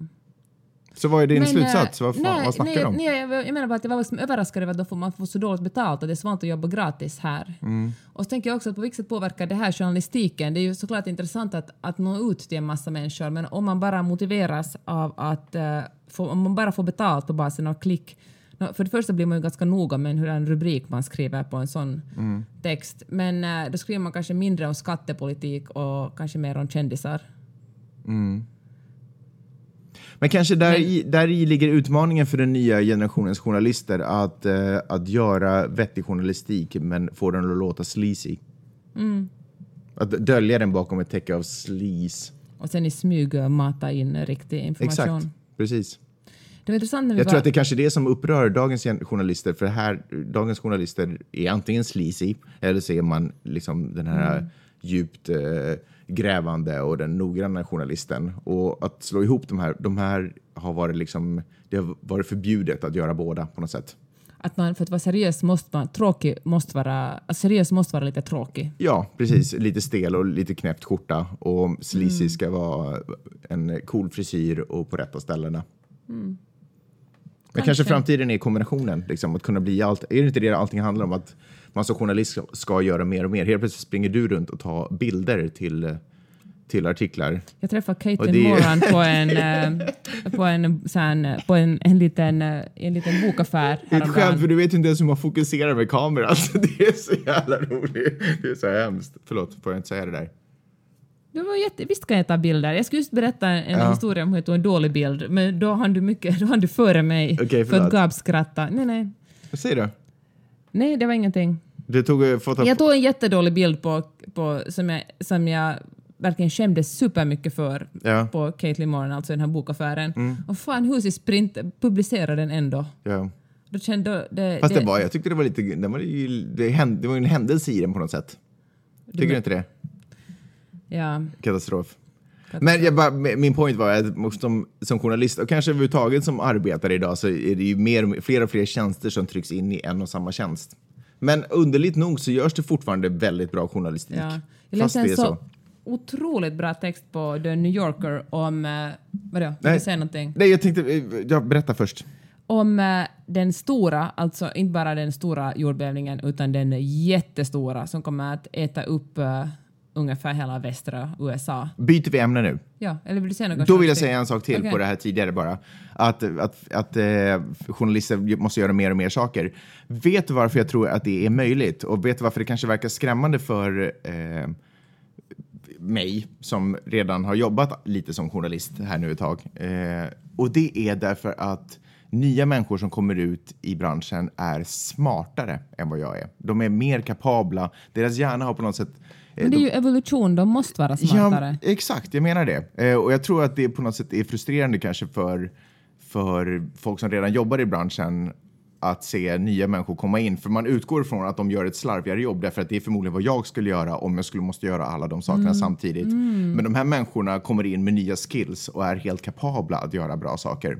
Så vad är din Men, slutsats? Vad, fan, nej, vad snackar nej, du om? Nej, jag, menar bara att jag var liksom överraskad över att man får så dåligt betalt och det är svårt att jobba gratis här. Mm. Och så tänker jag också att på vilket sätt påverkar det här journalistiken? Det är ju såklart intressant att, att nå ut till en massa människor men om man bara motiveras av att eh, få, om man bara får betalt på basen av klick för det första blir man ju ganska noga med hur en rubrik man skriver på en sån Mm. text. Men eh, då skriver man kanske mindre om skattepolitik och kanske mer om kändisar. Men kanske där, i, där i ligger utmaningen för den nya generationens journalister att, eh, att göra vettig journalistik men få den att låta sleazy. Mm. Att dölja den bakom ett täcke av sleaze. Och sen i smyg mata in riktig information. Exakt, precis. Det var intressant när vi Jag var... tror att det kanske är det som upprör dagens gen- journalister, för här, dagens journalister är antingen sleazy, eller så är man liksom den här Mm. djupt eh, grävande och den noggranna journalisten. Och att slå ihop de här, de här har varit liksom, det har varit förbjudet att göra båda på något sätt. Att man, för att vara seriös måste man, tråkig måste vara, seriös måste vara lite tråkig. Ja, precis. Lite stel och lite knäppt skjorta. Och sleazy Mm. ska vara en cool frisyr och på rätta ställena. Men kanske. Kanske. framtiden är kombinationen, liksom, att kunna bli allt. Är det inte det allting handlar om? Att man som journalist ska, ska göra mer och mer. Helt plötsligt springer du runt och tar bilder till, till artiklar. Jag träffade Och Caitlin det- Moran på en, eh, på en, sån, på en, en, liten, eh, en liten bokaffär Det är ett skämt, för du vet inte ens hur man fokuserar med kameran. <laughs> Alltså, det är så jävla roligt. Det är så hemskt. Förlåt, får jag inte säga det där? Det var jätte, visst kan jag ta bilder. Jag skulle just berätta en Ja. historia om hur jag tog en dålig bild, men då hann du, mycket, då hann du före mig Okej, för att gapskratta. Nej, nej. Vad säger du? Nej, det var ingenting. Du tog eh. Jag tog en jättedålig bild på, på, som, jag, som jag verkligen skämdes supermycket för Ja. på Caitlin Moran, alltså den här bokaffären. Och fan, Husis Sprint publicerade den ändå. Ja. Då kände det, Fast det, var, jag tyckte det var lite, det var, ju, det, hände, det var en händelse i den på något sätt. Tycker du inte det? Ja, Katastrof. Men jag bara, min point var att som, som journalist och kanske överhuvudtaget som arbetare idag så är det ju mer, fler och fler tjänster som trycks in i en och samma tjänst. Men underligt nog så görs det fortfarande väldigt bra journalistik. ja. Jag läste en så, så. otroligt bra text på The New Yorker om... eh, Vadå? Vill du säga någonting? Nej, jag tänkte, eh, ja, berätta först. Om eh, den stora, alltså inte bara den stora jordbävningen utan den jättestora som kommer att äta upp ungefär hela västra USA. Byter vi ämne nu? Ja, eller vill du säga något? Då vill jag säga en sak till Okej. på det här tidigare bara. Att, att, att eh, journalister måste göra mer och mer saker. Vet du varför jag tror att det är möjligt? Och vet du varför det kanske verkar skrämmande för eh, mig som redan har jobbat lite som journalist här nu ett tag? Eh, och det är därför att nya människor som kommer ut i branschen är smartare än vad jag är. De är mer kapabla. Deras hjärna har på något sätt Men det är ju evolution, de måste vara smartare. Ja, exakt, jag menar det. Eh, och jag tror att det på något sätt är frustrerande kanske för, för folk som redan jobbar i branschen att se nya människor komma in. För man utgår från att de gör ett slarvigare jobb därför att det är förmodligen vad jag skulle göra om jag skulle måste göra alla de sakerna samtidigt. Men de här människorna kommer in med nya skills och är helt kapabla att göra bra saker.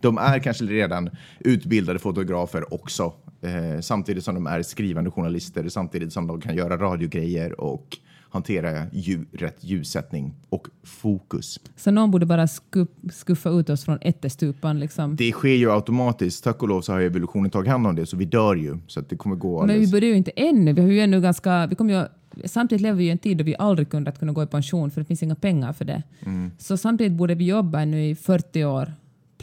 De är kanske redan utbildade fotografer också, eh, samtidigt som de är skrivande journalister, samtidigt som de kan göra radiogrejer och hantera lju- rätt ljussättning och fokus. Så någon borde bara skuff, skuffa ut oss från ättestupan liksom. Det sker ju automatiskt. Tack och lov så har ju evolutionen tagit hand om det, så vi dör ju. Så det kommer gå Men vi alldeles... börjar ju inte ännu. Vi har ju ännu ganska... Vi kommer ju, samtidigt lever vi i en tid då vi aldrig kunde att kunna gå i pension för det finns inga pengar för det. Mm. Så samtidigt borde vi jobba ännu i 40 år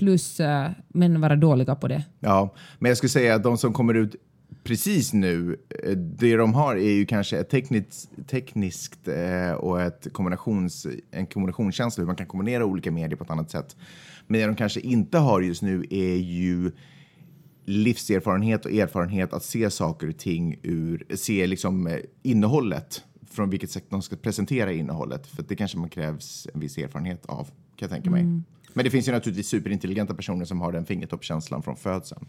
plus uh, men vara dåliga på det. Ja, men jag skulle säga att de som kommer ut precis nu, eh, det de har är ju kanske ett tekniskt, tekniskt eh, och ett kombinations, en kombinationskänsla hur man kan kombinera olika medier på ett annat sätt. Men det de kanske inte har just nu är ju livserfarenhet och erfarenhet att se saker och ting ur, se liksom eh, innehållet från vilket sätt de ska presentera innehållet. För det kanske man krävs en viss erfarenhet av, kan jag tänka mig. Men det finns ju naturligtvis superintelligenta personer som har den fingertoppskänslan från födseln.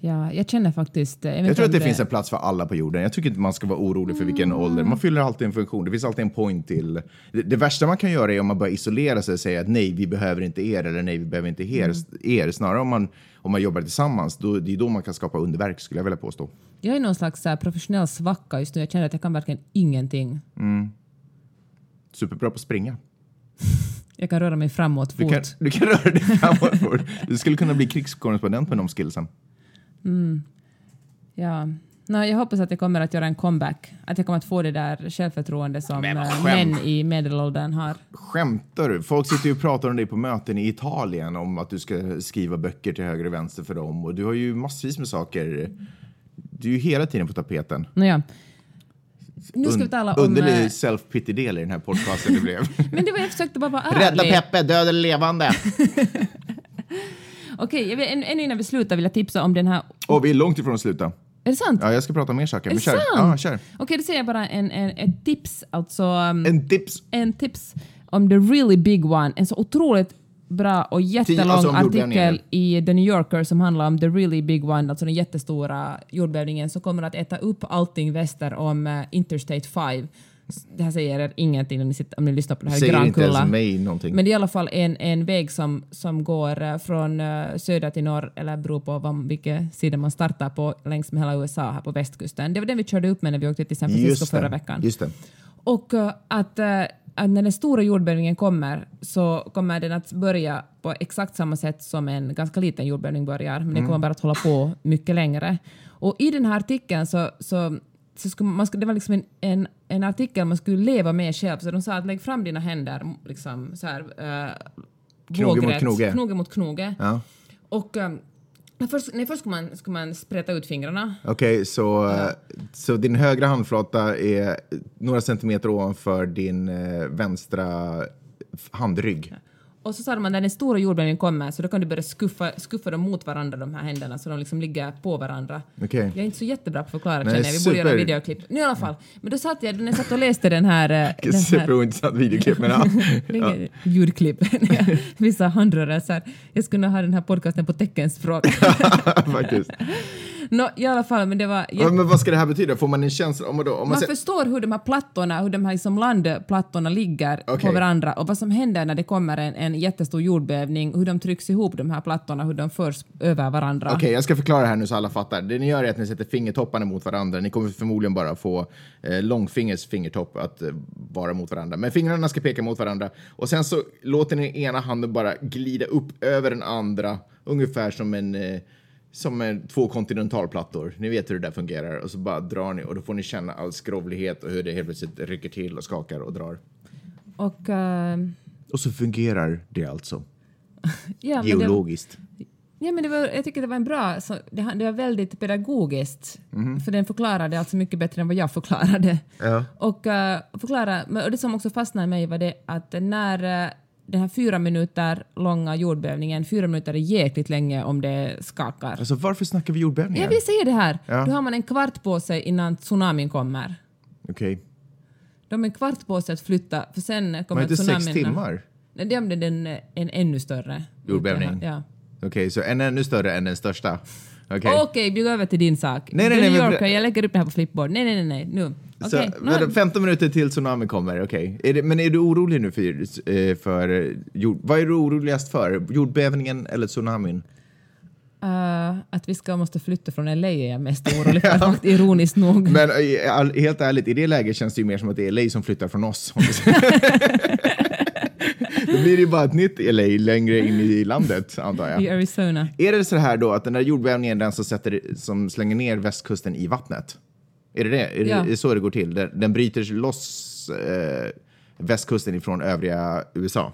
Ja, jag känner faktiskt... Jag, vet Jag tror att det om finns en plats för alla på jorden. Jag tycker inte man ska vara orolig för vilken ålder. Man fyller alltid en funktion. Det finns alltid en point till. Det, det värsta man kan göra är om man börjar isolera sig och säga att nej, vi behöver inte er eller nej, vi behöver inte er. er. Snarare om man, om man jobbar tillsammans, då, det är då man kan skapa underverk skulle jag vilja påstå. Jag är någon slags här, professionell svacka just nu. Jag känner att jag kan verkligen ingenting. Superbra på att springa. Jag kan röra mig framåt Du fort. kan, du kan röra dig <laughs> framåt fort. Du skulle kunna bli krigskorrespondent med de skillsen. Ja. No, jag hoppas att jag kommer att göra en comeback. Att jag kommer att få det där självförtroende som Men eh, män i medelåldern har. Skämtar du? Folk sitter ju och pratar om dig på möten i Italien om att du ska skriva böcker till höger och vänster för dem. Och du har ju massvis med saker. Du är ju hela tiden på tapeten. Nåja. Nu ska vi tala om... Underlig eh, self-pity-del i den här podcasten det blev. <laughs> Men det var jag försökte bara vara ärlig. Rädda Peppe, död eller levande. <laughs> Okej, än- ännu innan vi slutar vill jag tipsa om den här... Och vi är långt ifrån att sluta. Är det sant? Ja, jag ska prata om mer saker. är det sant? Ja, kör. Okej, då säger jag bara en, en, ett tips. Alltså... um, En tips. en tips om the really big one. En så otroligt bra och jättelång alltså jordbävningen. artikel i The New Yorker som handlar om the really big one, alltså den jättestora jordbävningen som kommer att äta upp allting väster om eh, Interstate 5. Det här säger er ingenting om ni, sitter, om ni lyssnar på det här Säger inte Grankulla. ens mig någonting. Men det är i alla fall en, en väg som, som går eh, från eh, söder till norr, eller beror på vad, vilken sida man startar på, längs med hela USA här på västkusten. Det var den vi körde upp med när vi åkte till San Francisco förra veckan. Just det. Och att, att när den stora jordbävningen kommer så kommer den att börja på exakt samma sätt som en ganska liten jordbävning börjar, men den kommer bara att hålla på mycket längre. Och i den här artikeln så, så, så skulle man, det var liksom en, en, en artikel man skulle leva med själv, så de sa att lägg fram dina händer liksom så här, eh, Knoge mot knoge. knoge mot knoge. Ja. Och nej, först, nej, först ska man, ska man sprätta ut fingrarna. Okej, så, eh, så din högra handflata är några centimeter ovanför din eh, vänstra handrygg. Och så sa de att när den stora jordbävningen kommer så då kan du börja skuffa, skuffa dem mot varandra, de här händerna, så de liksom ligger på varandra. Okej. Jag är inte så jättebra på att förklara Nej, känner jag. Vi borde göra en super. videoklipp. Nu i alla fall. Men då satt jag, när jag satt och läste den här... eh, den här superointressant videoklipp. Men, ja. <laughs> inget ljudklipp. <laughs> Vissa handrörelser. Jag skulle ha den här podcasten på teckenspråk. <laughs> Faktiskt. Nå, i alla fall, men det var... Ja, men vad ska det här betyda? Får man en känsla? Om då, om man Man säger, förstår hur de här plattorna, hur de här liksom landplattorna ligger Okej. på varandra och vad som händer när det kommer en, en jättestor jordbävning, hur de trycks ihop de här plattorna, hur de förs över varandra. Okej, jag ska förklara här nu så alla fattar. Det ni gör är att ni sätter fingertopparna mot varandra. Ni kommer förmodligen bara få eh, långfingers fingertopp att eh, vara mot varandra. Men fingrarna ska peka mot varandra. Och sen så låter ni ena handen bara glida upp över den andra. Ungefär som en... Eh, som en, två kontinentalplattor. Ni vet hur det där fungerar. Och så bara drar ni och då får ni känna all skrovlighet och hur det helt plötsligt rycker till och skakar och drar. Och, eh, Och så fungerar det alltså. <laughs> ja, men det, Geologiskt. ja, men det var, jag tycker det var en bra, så det, det var väldigt pedagogiskt, för den förklarade alltså mycket bättre än vad jag förklarade. Ja. Och, eh, förklara, men- och det som också fastnade i mig var det att när eh, den här fyra minuter långa jordbävningen, fyra minuter är jäkligt länge om det skakar. Alltså varför snackar vi jordbävningar? Jag vill säga det här. Ja. Då har man en kvart på sig innan tsunamin kommer. Okej. De har en kvart på sig att flytta, för sen kommer det inte tsunamin. sex timmar? Nej, det är den, en ännu större. Jordbävning? Ja. Okej, så en ännu större än den största? Okej. Okej, vi går över till din sak. Nej, nej, nej, New men- Yorker, jag lägger upp det här på flipboard. Nej, nej, nej, nej. nu. Så, nu- vadå, 15 minuter till tsunami kommer, okej. Är det- Men är du orolig nu för, eh, för jord... Vad är du oroligast för? Jordbävningen eller tsunamin? Eh, att vi ska måste flytta från LA är jag mest orolig <laughs> för, faktiskt, ironiskt nog. Men eh, helt ärligt, i det läget känns det ju mer som att det är LA som flyttar från oss. <laughs> Då blir det ju bara ett nytt LA längre in i landet, antar jag. I Arizona. Är det så här då att den där jordbävningen är den som, sätter, som slänger ner västkusten i vattnet? Är det det? Är Ja. det, så det går till? Den, den bryter loss eh, västkusten ifrån övriga USA?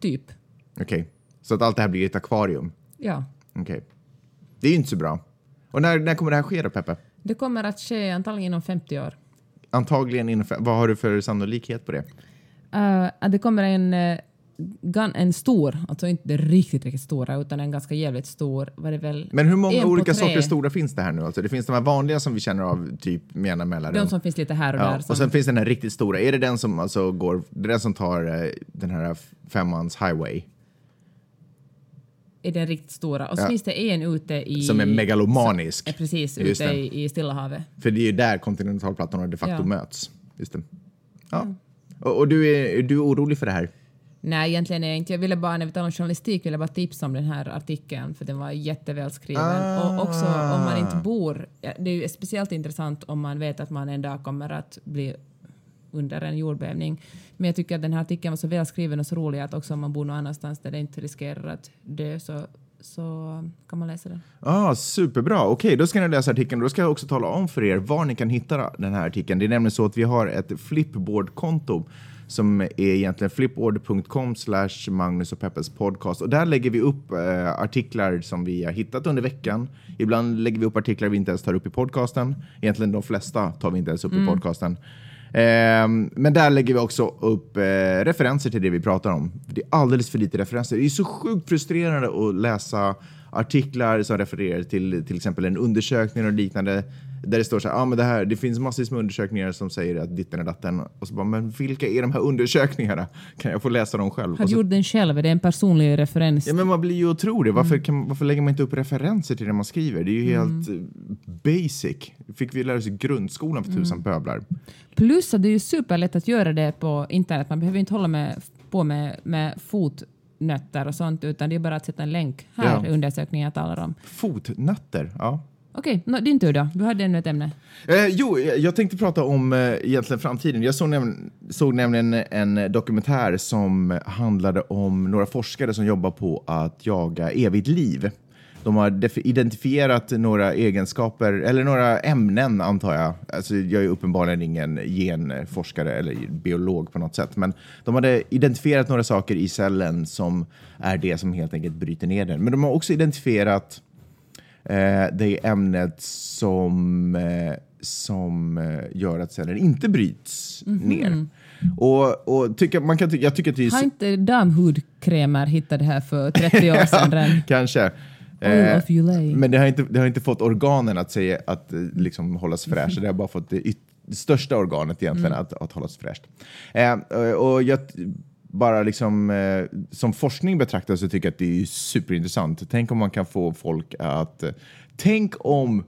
Typ. Okej. Så att allt det här blir ett akvarium? Ja. Okej. Det är ju inte så bra. Och när, när kommer det här ske då, Peppe? Det kommer att ske antagligen inom 50 år. Antagligen inom Vad har du för sannolikhet på det? Eh, att det kommer en, eh, en stor, alltså inte riktigt, riktigt stora, utan en ganska jävligt stor, var det väl? Men hur många olika sorters stora finns det här nu? Alltså, det finns de här vanliga som vi känner av typ med jämna mellanrum. De som finns lite här och Ja, där. och Som, sen finns den här riktigt stora. Är det den som alltså går, det är den som tar eh, den här femmans highway? är den riktigt stora. Och så Ja. finns det en ute i... Som är megalomanisk. Är precis, Just ute i, i Stilla havet. För det är ju där kontinentalplattorna de facto Ja. möts. Just det. Ja. Och, och du, är, är du orolig för det här? Nej, egentligen är jag inte. Jag ville bara, när vi talar om journalistik, ville jag bara tipsa om den här artikeln för den var jättevälskriven. Och också om man inte bor... ja, Det är ju speciellt intressant om man vet att man en dag kommer att bli under en jordbävning. Men jag tycker att den här artikeln var så välskriven och så rolig att också om man bor någon annanstans där det inte riskerar att dö så, så kan man läsa den. Ah, superbra. Okej, då ska ni läsa artikeln. Då ska jag också tala om för er var ni kan hitta den här artikeln. Det är nämligen så att vi har ett Flipboard-konto som är egentligen flipboard.com slash Magnus och Peppes podcast. Och där lägger vi upp eh, artiklar som vi har hittat under veckan. Ibland lägger vi upp artiklar vi inte ens tar upp i podcasten. Egentligen de flesta tar vi inte ens upp i podcasten. Ehm, men där lägger vi också upp eh, referenser till det vi pratar om. Det är alldeles för lite referenser. Det är så sjukt frustrerande att läsa artiklar som refererar till till exempel en undersökning och liknande Där det står så här, ah, men det, här, det finns massvis med undersökningar som säger att ditten är datten. Och så bara, men vilka är de här undersökningarna? Kan jag få läsa dem själv? Och du så, gjort den själv? Är det en personlig referens? ja, men man blir ju otrolig. Varför, Mm. kan, varför lägger man inte upp referenser till det man skriver? Det är ju helt eh, basic. fick vi lära oss i grundskolan för Mm. tusan pöblar. Plus att det är ju superlätt att göra det på internet. Man behöver inte hålla med, på med, med fotnötter och sånt, utan det är bara att sätta en länk. Här Ja. är undersökningen jag talar om. Fotnötter, ja. Okej, nå, din tur då. Du hade ännu ett ämne. Eh, jo, eh, jag tänkte prata om eh, egentligen framtiden. Jag såg, näm såg nämligen en eh, dokumentär som handlade om några forskare som jobbar på att jaga evigt liv. De har identifierat några egenskaper, eller några ämnen antar jag. Alltså, jag är uppenbarligen ingen genforskare eller biolog på något sätt. Men de hade identifierat några saker i cellen som är det som helt enkelt bryter ner den. Men de har också identifierat eh, det ämnet som, eh, som eh, gör att cellen inte bryts Mhm. ner. Och, och tycker, man kan jag tycker att det är Har inte damhudkrämer hittat det här för 30 år <laughs> sedan redan? Kanske. Eh, men det har, inte, det har inte fått organen att säga att liksom, hållas fräscha. Det har bara fått det, det största organet egentligen att, att hållas fräscht. Eh, och jag bara liksom, eh, som forskning betraktat så tycker jag att det är superintressant. Tänk om man kan få folk att... Eh, tänk om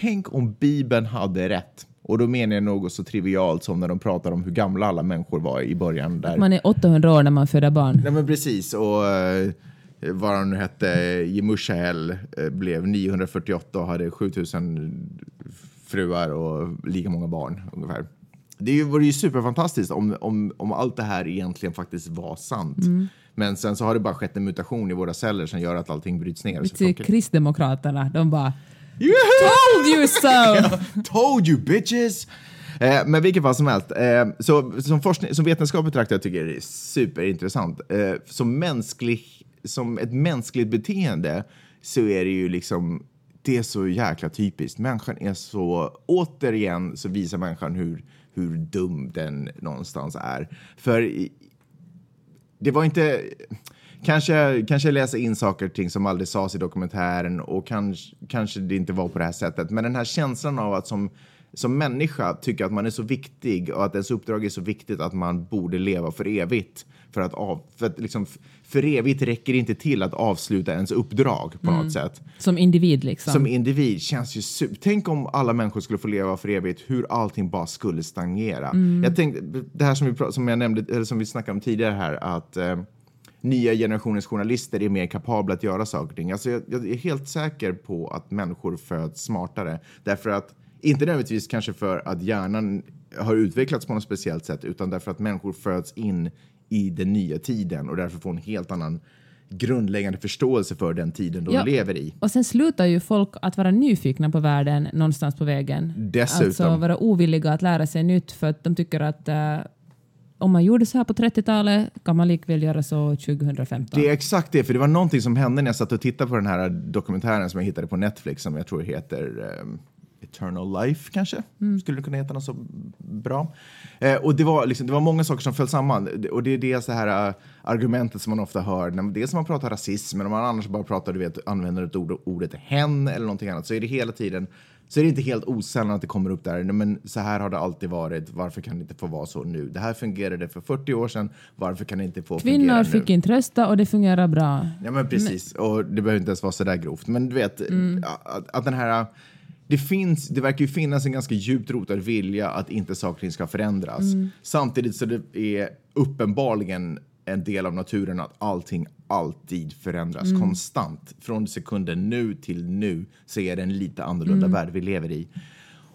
Tänk om Bibeln hade rätt. Och då menar jag något så trivialt som när de pratar om hur gamla alla människor var i början. Där. Man är 800 år när man föder barn. Nej men precis. Och eh, vad han nu hette, Jemushael, eh, blev 948 och hade 7000 fruar och lika många barn ungefär. Det ju- vore ju superfantastiskt om, om, om allt det här egentligen faktiskt var sant. Men sen så har det bara skett en mutation i våra celler som gör att allting bryts ner. Till funkar- Kristdemokraterna, de bara Yeah! Told you so! <laughs> Told you bitches! Eh, men vilket fall som helst, eh, så, som, forskning, som vetenskap betraktare tycker jag det är superintressant. Eh, som, mänsklig, som ett mänskligt beteende så är det ju liksom, det är så jäkla typiskt. Människan är så, återigen så visar människan hur, hur dum den någonstans är. För det var inte... Kanske, kanske jag in saker och ting som aldrig sades i dokumentären och kanske, kanske det inte var på det här sättet. Men den här känslan av att som, som människa tycka att man är så viktig och att ens uppdrag är så viktigt att man borde leva för evigt. För att, av, för, att liksom, för evigt räcker inte till att avsluta ens uppdrag på något sätt Som individ liksom. som individ känns ju super... Tänk om alla människor skulle få leva för evigt, hur allting bara skulle stagnera. Jag tänkte, det här som vi, som jag nämnde, eller som vi snackade om tidigare här, att eh, nya generationens journalister är mer kapabla att göra saker och ting. Alltså jag, jag är helt säker på att människor föds smartare. Därför att, inte nödvändigtvis kanske för att hjärnan har utvecklats på något speciellt sätt, utan därför att människor föds in i den nya tiden och därför får en helt annan grundläggande förståelse för den tiden de Ja. lever i. Och sen slutar ju folk att vara nyfikna på världen någonstans på vägen. Dessutom. Alltså vara ovilliga att lära sig nytt för att de tycker att eh, om man gjorde så här på 30-talet kan man likväl göra så 2015. Det är exakt det, för det var någonting som hände när jag satt och tittade på den här dokumentären som jag hittade på Netflix som jag tror heter ehm, Eternal Life kanske? Skulle det kunna heta något så bra? Eh, och det var, liksom, det var många saker som föll samman. Och det är det så här uh, argumentet som man ofta hör. När, dels när man pratar rasism, men om man annars bara pratar, du vet, använder ett ord, ordet hen eller någonting annat, så är det hela tiden så är det inte helt osällan att det kommer upp där. Men så här har det alltid varit. Varför kan det inte få vara så nu? Det här fungerade för 40 år sedan. Varför kan det inte få fungera Kvinnor nu? fick inte rösta och det fungerar bra. Ja men precis, och det behöver inte ens vara så där grovt. Men du vet, att, att den här... Det, finns, det verkar ju finnas en ganska djupt rotad vilja att inte saker och ting ska förändras. Samtidigt så det är uppenbarligen en del av naturen att allting alltid förändras konstant. Från sekunden nu till nu så är det en lite annorlunda värld vi lever i.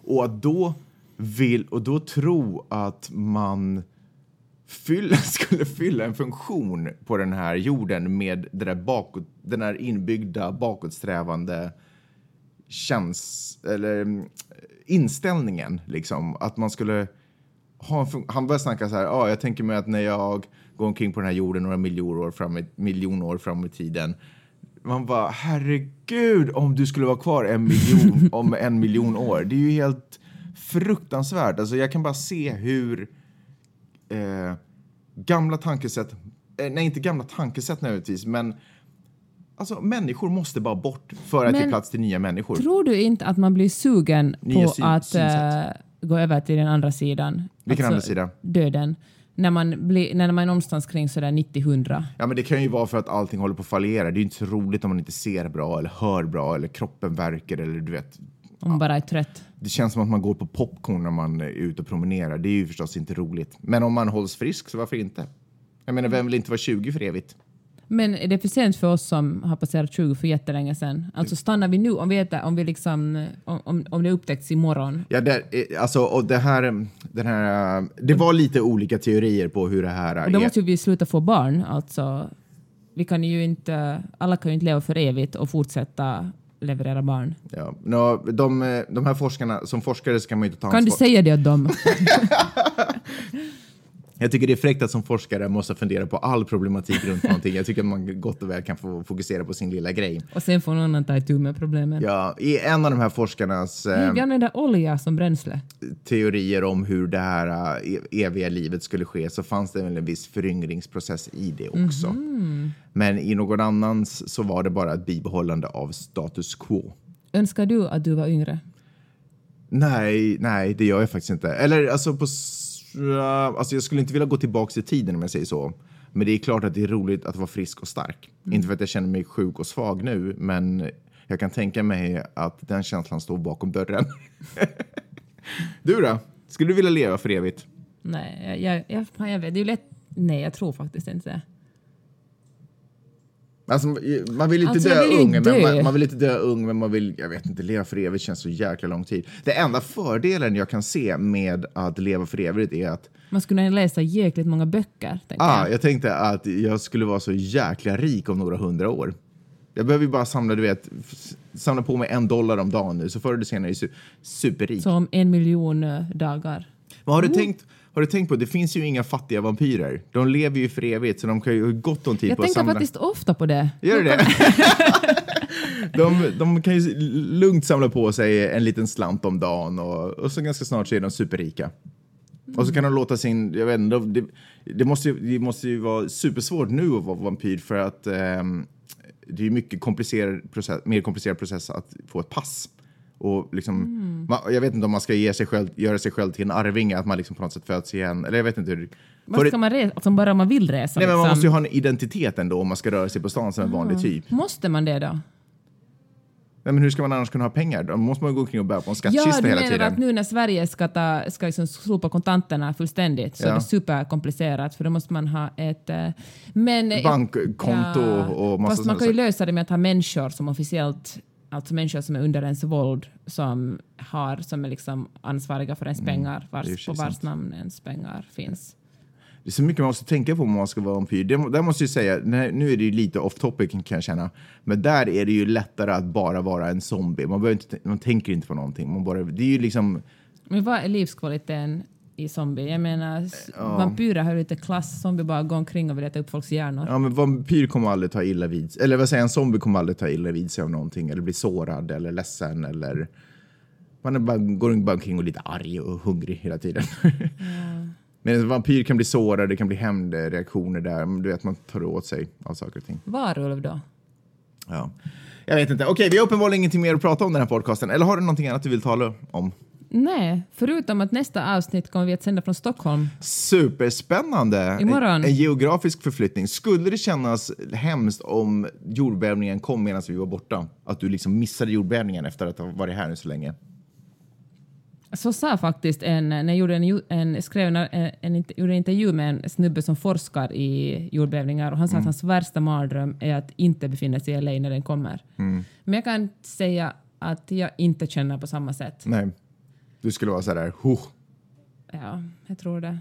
Och att då vill, och då tro att man fylla, <laughs> skulle fylla en funktion på den här jorden med det där bakåt, den här inbyggda bakåtsträvande käns, eller, mm, inställningen. Liksom, att man skulle ha en Han började snacka så här, ah, jag tänker mig att när jag går omkring på den här jorden några miljoner år fram i, miljon år fram i tiden man bara, herregud om du skulle vara kvar en miljon, <laughs> om en miljon år. Det är ju helt fruktansvärt. Alltså, jag kan bara se hur eh, gamla tankesätt, eh, nej inte gamla tankesätt nödvändigtvis, men Alltså, människor måste bara bort för att Men- ge plats till nya människor. Tror du inte att man blir sugen Nya på att eh, gå över till den andra sidan? Vilken Alltså, andra sida? Döden. När man, blir, när man är någonstans kring sådär 90-100. Ja, men det kan ju vara för att allting håller på att fallera. Det är ju inte så roligt om man inte ser bra eller hör bra eller kroppen verkar eller du vet. Om man bara är trött. Det känns som att man går på popcorn när man är ute och promenerar. Det är ju förstås inte roligt. Men om man hålls frisk så varför inte? Jag menar, vem vill inte vara 20 för evigt? Men är det för sent för oss som har passerat 20 för jättelänge sedan? Alltså stannar vi nu om vi, äter, om vi liksom, om, om, det upptäcks imorgon? Ja, det, alltså, och det här, den här, det var lite olika teorier på hur det här Och då är. måste ju vi sluta få barn. Alltså, vi kan ju inte, alla kan ju inte leva för evigt och fortsätta leverera barn. Ja. Nå, de, de här forskarna, som forskare ska man ju inte ta Kan du ansvar. säga det åt dem? <laughs> <laughs> Jag tycker det är fräckt att som forskare måste fundera på all problematik runt någonting. Jag tycker att man gott och väl kan få fokusera på sin lilla grej. och sen får någon annan ta itu med problemen. Ja, I en av de här forskarnas eh, Vi använder olja som bränsle. teorier om hur det här eh, eviga livet skulle ske så fanns det väl en viss föryngringsprocess i det också. Men i någon annans så var det bara ett bibehållande av status quo. Önskar du att du var yngre? Nej, nej, det gör jag faktiskt inte. Eller alltså, på, alltså jag skulle inte vilja gå tillbaka i tiden om jag säger så. Men det är klart att det är roligt att vara frisk och stark. Inte för att jag känner mig sjuk och svag nu, men jag kan tänka mig att den känslan står bakom dörren. <laughs> du då? Skulle du vilja leva för evigt? Nej, jag, jag, jag, jag vet. Det är lätt. Nej, jag tror faktiskt inte det. Alltså, man vill inte Alltså, dö vill ung, inte men dö. man, man vill inte dö ung, men man vill, jag vet inte, leva för evigt känns så jäkla lång tid. Det enda fördelen jag kan se med att leva för evigt är att Man skulle kunna läsa jäkligt många böcker. Ah, jag. jag tänkte att jag skulle vara så jäkla rik om några hundra år. Jag behöver ju bara samla, du vet, samla på mig en dollar om dagen nu, så förr eller senare är jag su- superrik. Så om en miljon eh, dagar. Men har, du tänkt, har du tänkt på, det finns ju inga fattiga vampyrer. De lever ju för evigt, så de kan ju gott om tid Jag på att tänker samla. faktiskt ofta på det. Gör du det? <laughs> de, de kan ju lugnt samla på sig en liten slant om dagen och, och så ganska snart så är de superrika. Och så kan de låta sin, jag vet inte, det, det, måste, ju- det måste ju vara supersvårt nu att vara vampyr för att ehm, det är mycket komplicerad process, mer komplicerad process att få ett pass. Och liksom, man, jag vet inte om man ska ge sig själv, göra sig själv till en arvinge, att man liksom på något sätt föds igen. Eller jag vet inte hur. För ska man resa? Alltså bara om man vill resa? nej, men man liksom. måste ju ha en identitet ändå om man ska röra sig på stan som en vanlig typ. Måste man det då? Nej, men hur ska man annars kunna ha pengar? Då måste man gå omkring och bära på en Ja, skattkista du hela menar tiden. att nu när Sverige ska, ta, ska liksom slopa kontanterna fullständigt så Ja. är det superkomplicerat för då måste man ha ett... eh, Men, Bankkonto och massa Fast man kan ju lösa det med att ha människor som officiellt Alltså människor som är under ens våld som, har, som är liksom ansvariga för ens pengar, vars, Mm. och för på vars sant. namn ens pengar finns. Det är så mycket man måste tänka på om man ska vara vampyr. Det, där måste jag säga, nu är det ju lite off topic kan jag känna, men där är det ju lättare att bara vara en zombie. Man, behöver inte, man tänker inte på någonting. Man bara, det är ju liksom, Men vad är livskvaliteten i zombie? Jag menar, s- vampyrer har ju lite klass, zombie bara går omkring och vill äta upp folks hjärnor. ja men vampyr kommer aldrig ta illa vid eller vad säger jag, en zombie kommer aldrig ta illa vid sig av någonting, eller bli sårad eller ledsen eller man är bara, går bara omkring och är lite arg och hungrig hela tiden. Men en vampyr kan bli sårad, det kan bli hämndreaktioner där, du vet man tar åt sig av saker och ting. Varulv då? Ja. Jag vet inte. Okej, vi har uppenbarligen ingenting mer att prata om den här podcasten. Eller har du någonting annat du vill tala om? Nej, förutom att nästa avsnitt kommer vi att sända från Stockholm. Superspännande! Imorgon. En, geografisk förflyttning. Skulle det kännas hemskt om jordbävningen kom medan vi var borta? Att du liksom missade jordbävningen efter att ha varit här nu så länge? Så sa faktiskt en, när jag gjorde en, en, skrev en, en, en, gjorde en intervju med en snubbe som forskar i jordbävningar och han sa att hans värsta mardröm är att inte befinna sig i LA när den kommer. Men jag kan säga att jag inte känner på samma sätt. Nej. Du skulle vara så där, huh. Ja, jag tror det.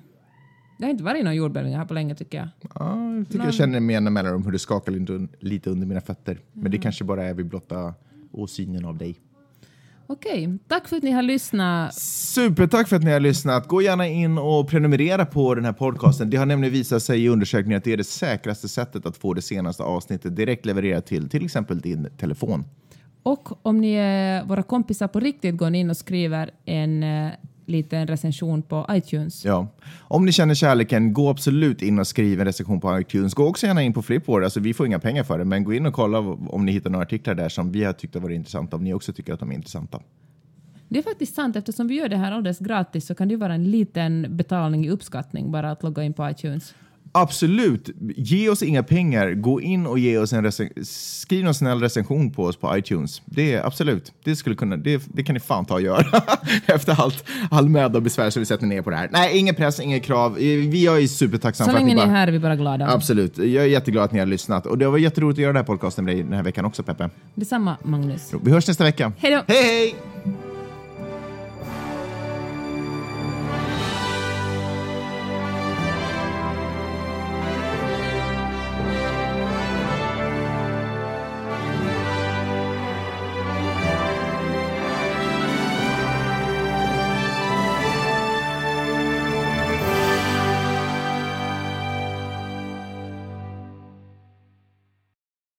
Det har inte varit någon jordbävning här på länge tycker jag. Ja, jag tycker jag känner med jämna mellanrum hur det skakar lite, un- lite under mina fötter. Men det kanske bara är vid blotta åsynen av dig. Okej, tack för att ni har lyssnat. Supertack för att ni har lyssnat. Gå gärna in och prenumerera på den här podcasten. Det har nämligen visat sig i undersökningar att det är det säkraste sättet att få det senaste avsnittet direkt levererat till till exempel din telefon. Och om ni är våra kompisar på riktigt går ni in och skriver en eh, liten recension på iTunes. Ja. Om ni känner kärleken, gå absolut in och skriv en recension på iTunes. Gå också gärna in på Flipboard. Alltså, vi får inga pengar för det, men gå in och kolla om ni hittar några artiklar där som vi har tyckt har varit intressanta, om ni också tycker att de är intressanta. Det är faktiskt sant, eftersom vi gör det här alldeles gratis så kan det ju vara en liten betalning i uppskattning bara att logga in på iTunes. Absolut. Ge oss inga pengar. Gå in och ge oss en rec- skriv en snäll recension på oss på iTunes. Det är absolut. Det, skulle kunna, det, det kan ni fan ta och göra. <laughs> Efter allt, all möda och besvär som vi sätter ner på det här. Nej, ingen press, inga krav. Vi är supertacksamma Så länge ni är här är vi bara glada. Absolut. Jag är jätteglad att ni har lyssnat. Och det var jätteroligt att göra den här podcasten med dig den här veckan också, Peppe. Detsamma, Magnus. Vi hörs nästa vecka. Hej då! Hej, hej!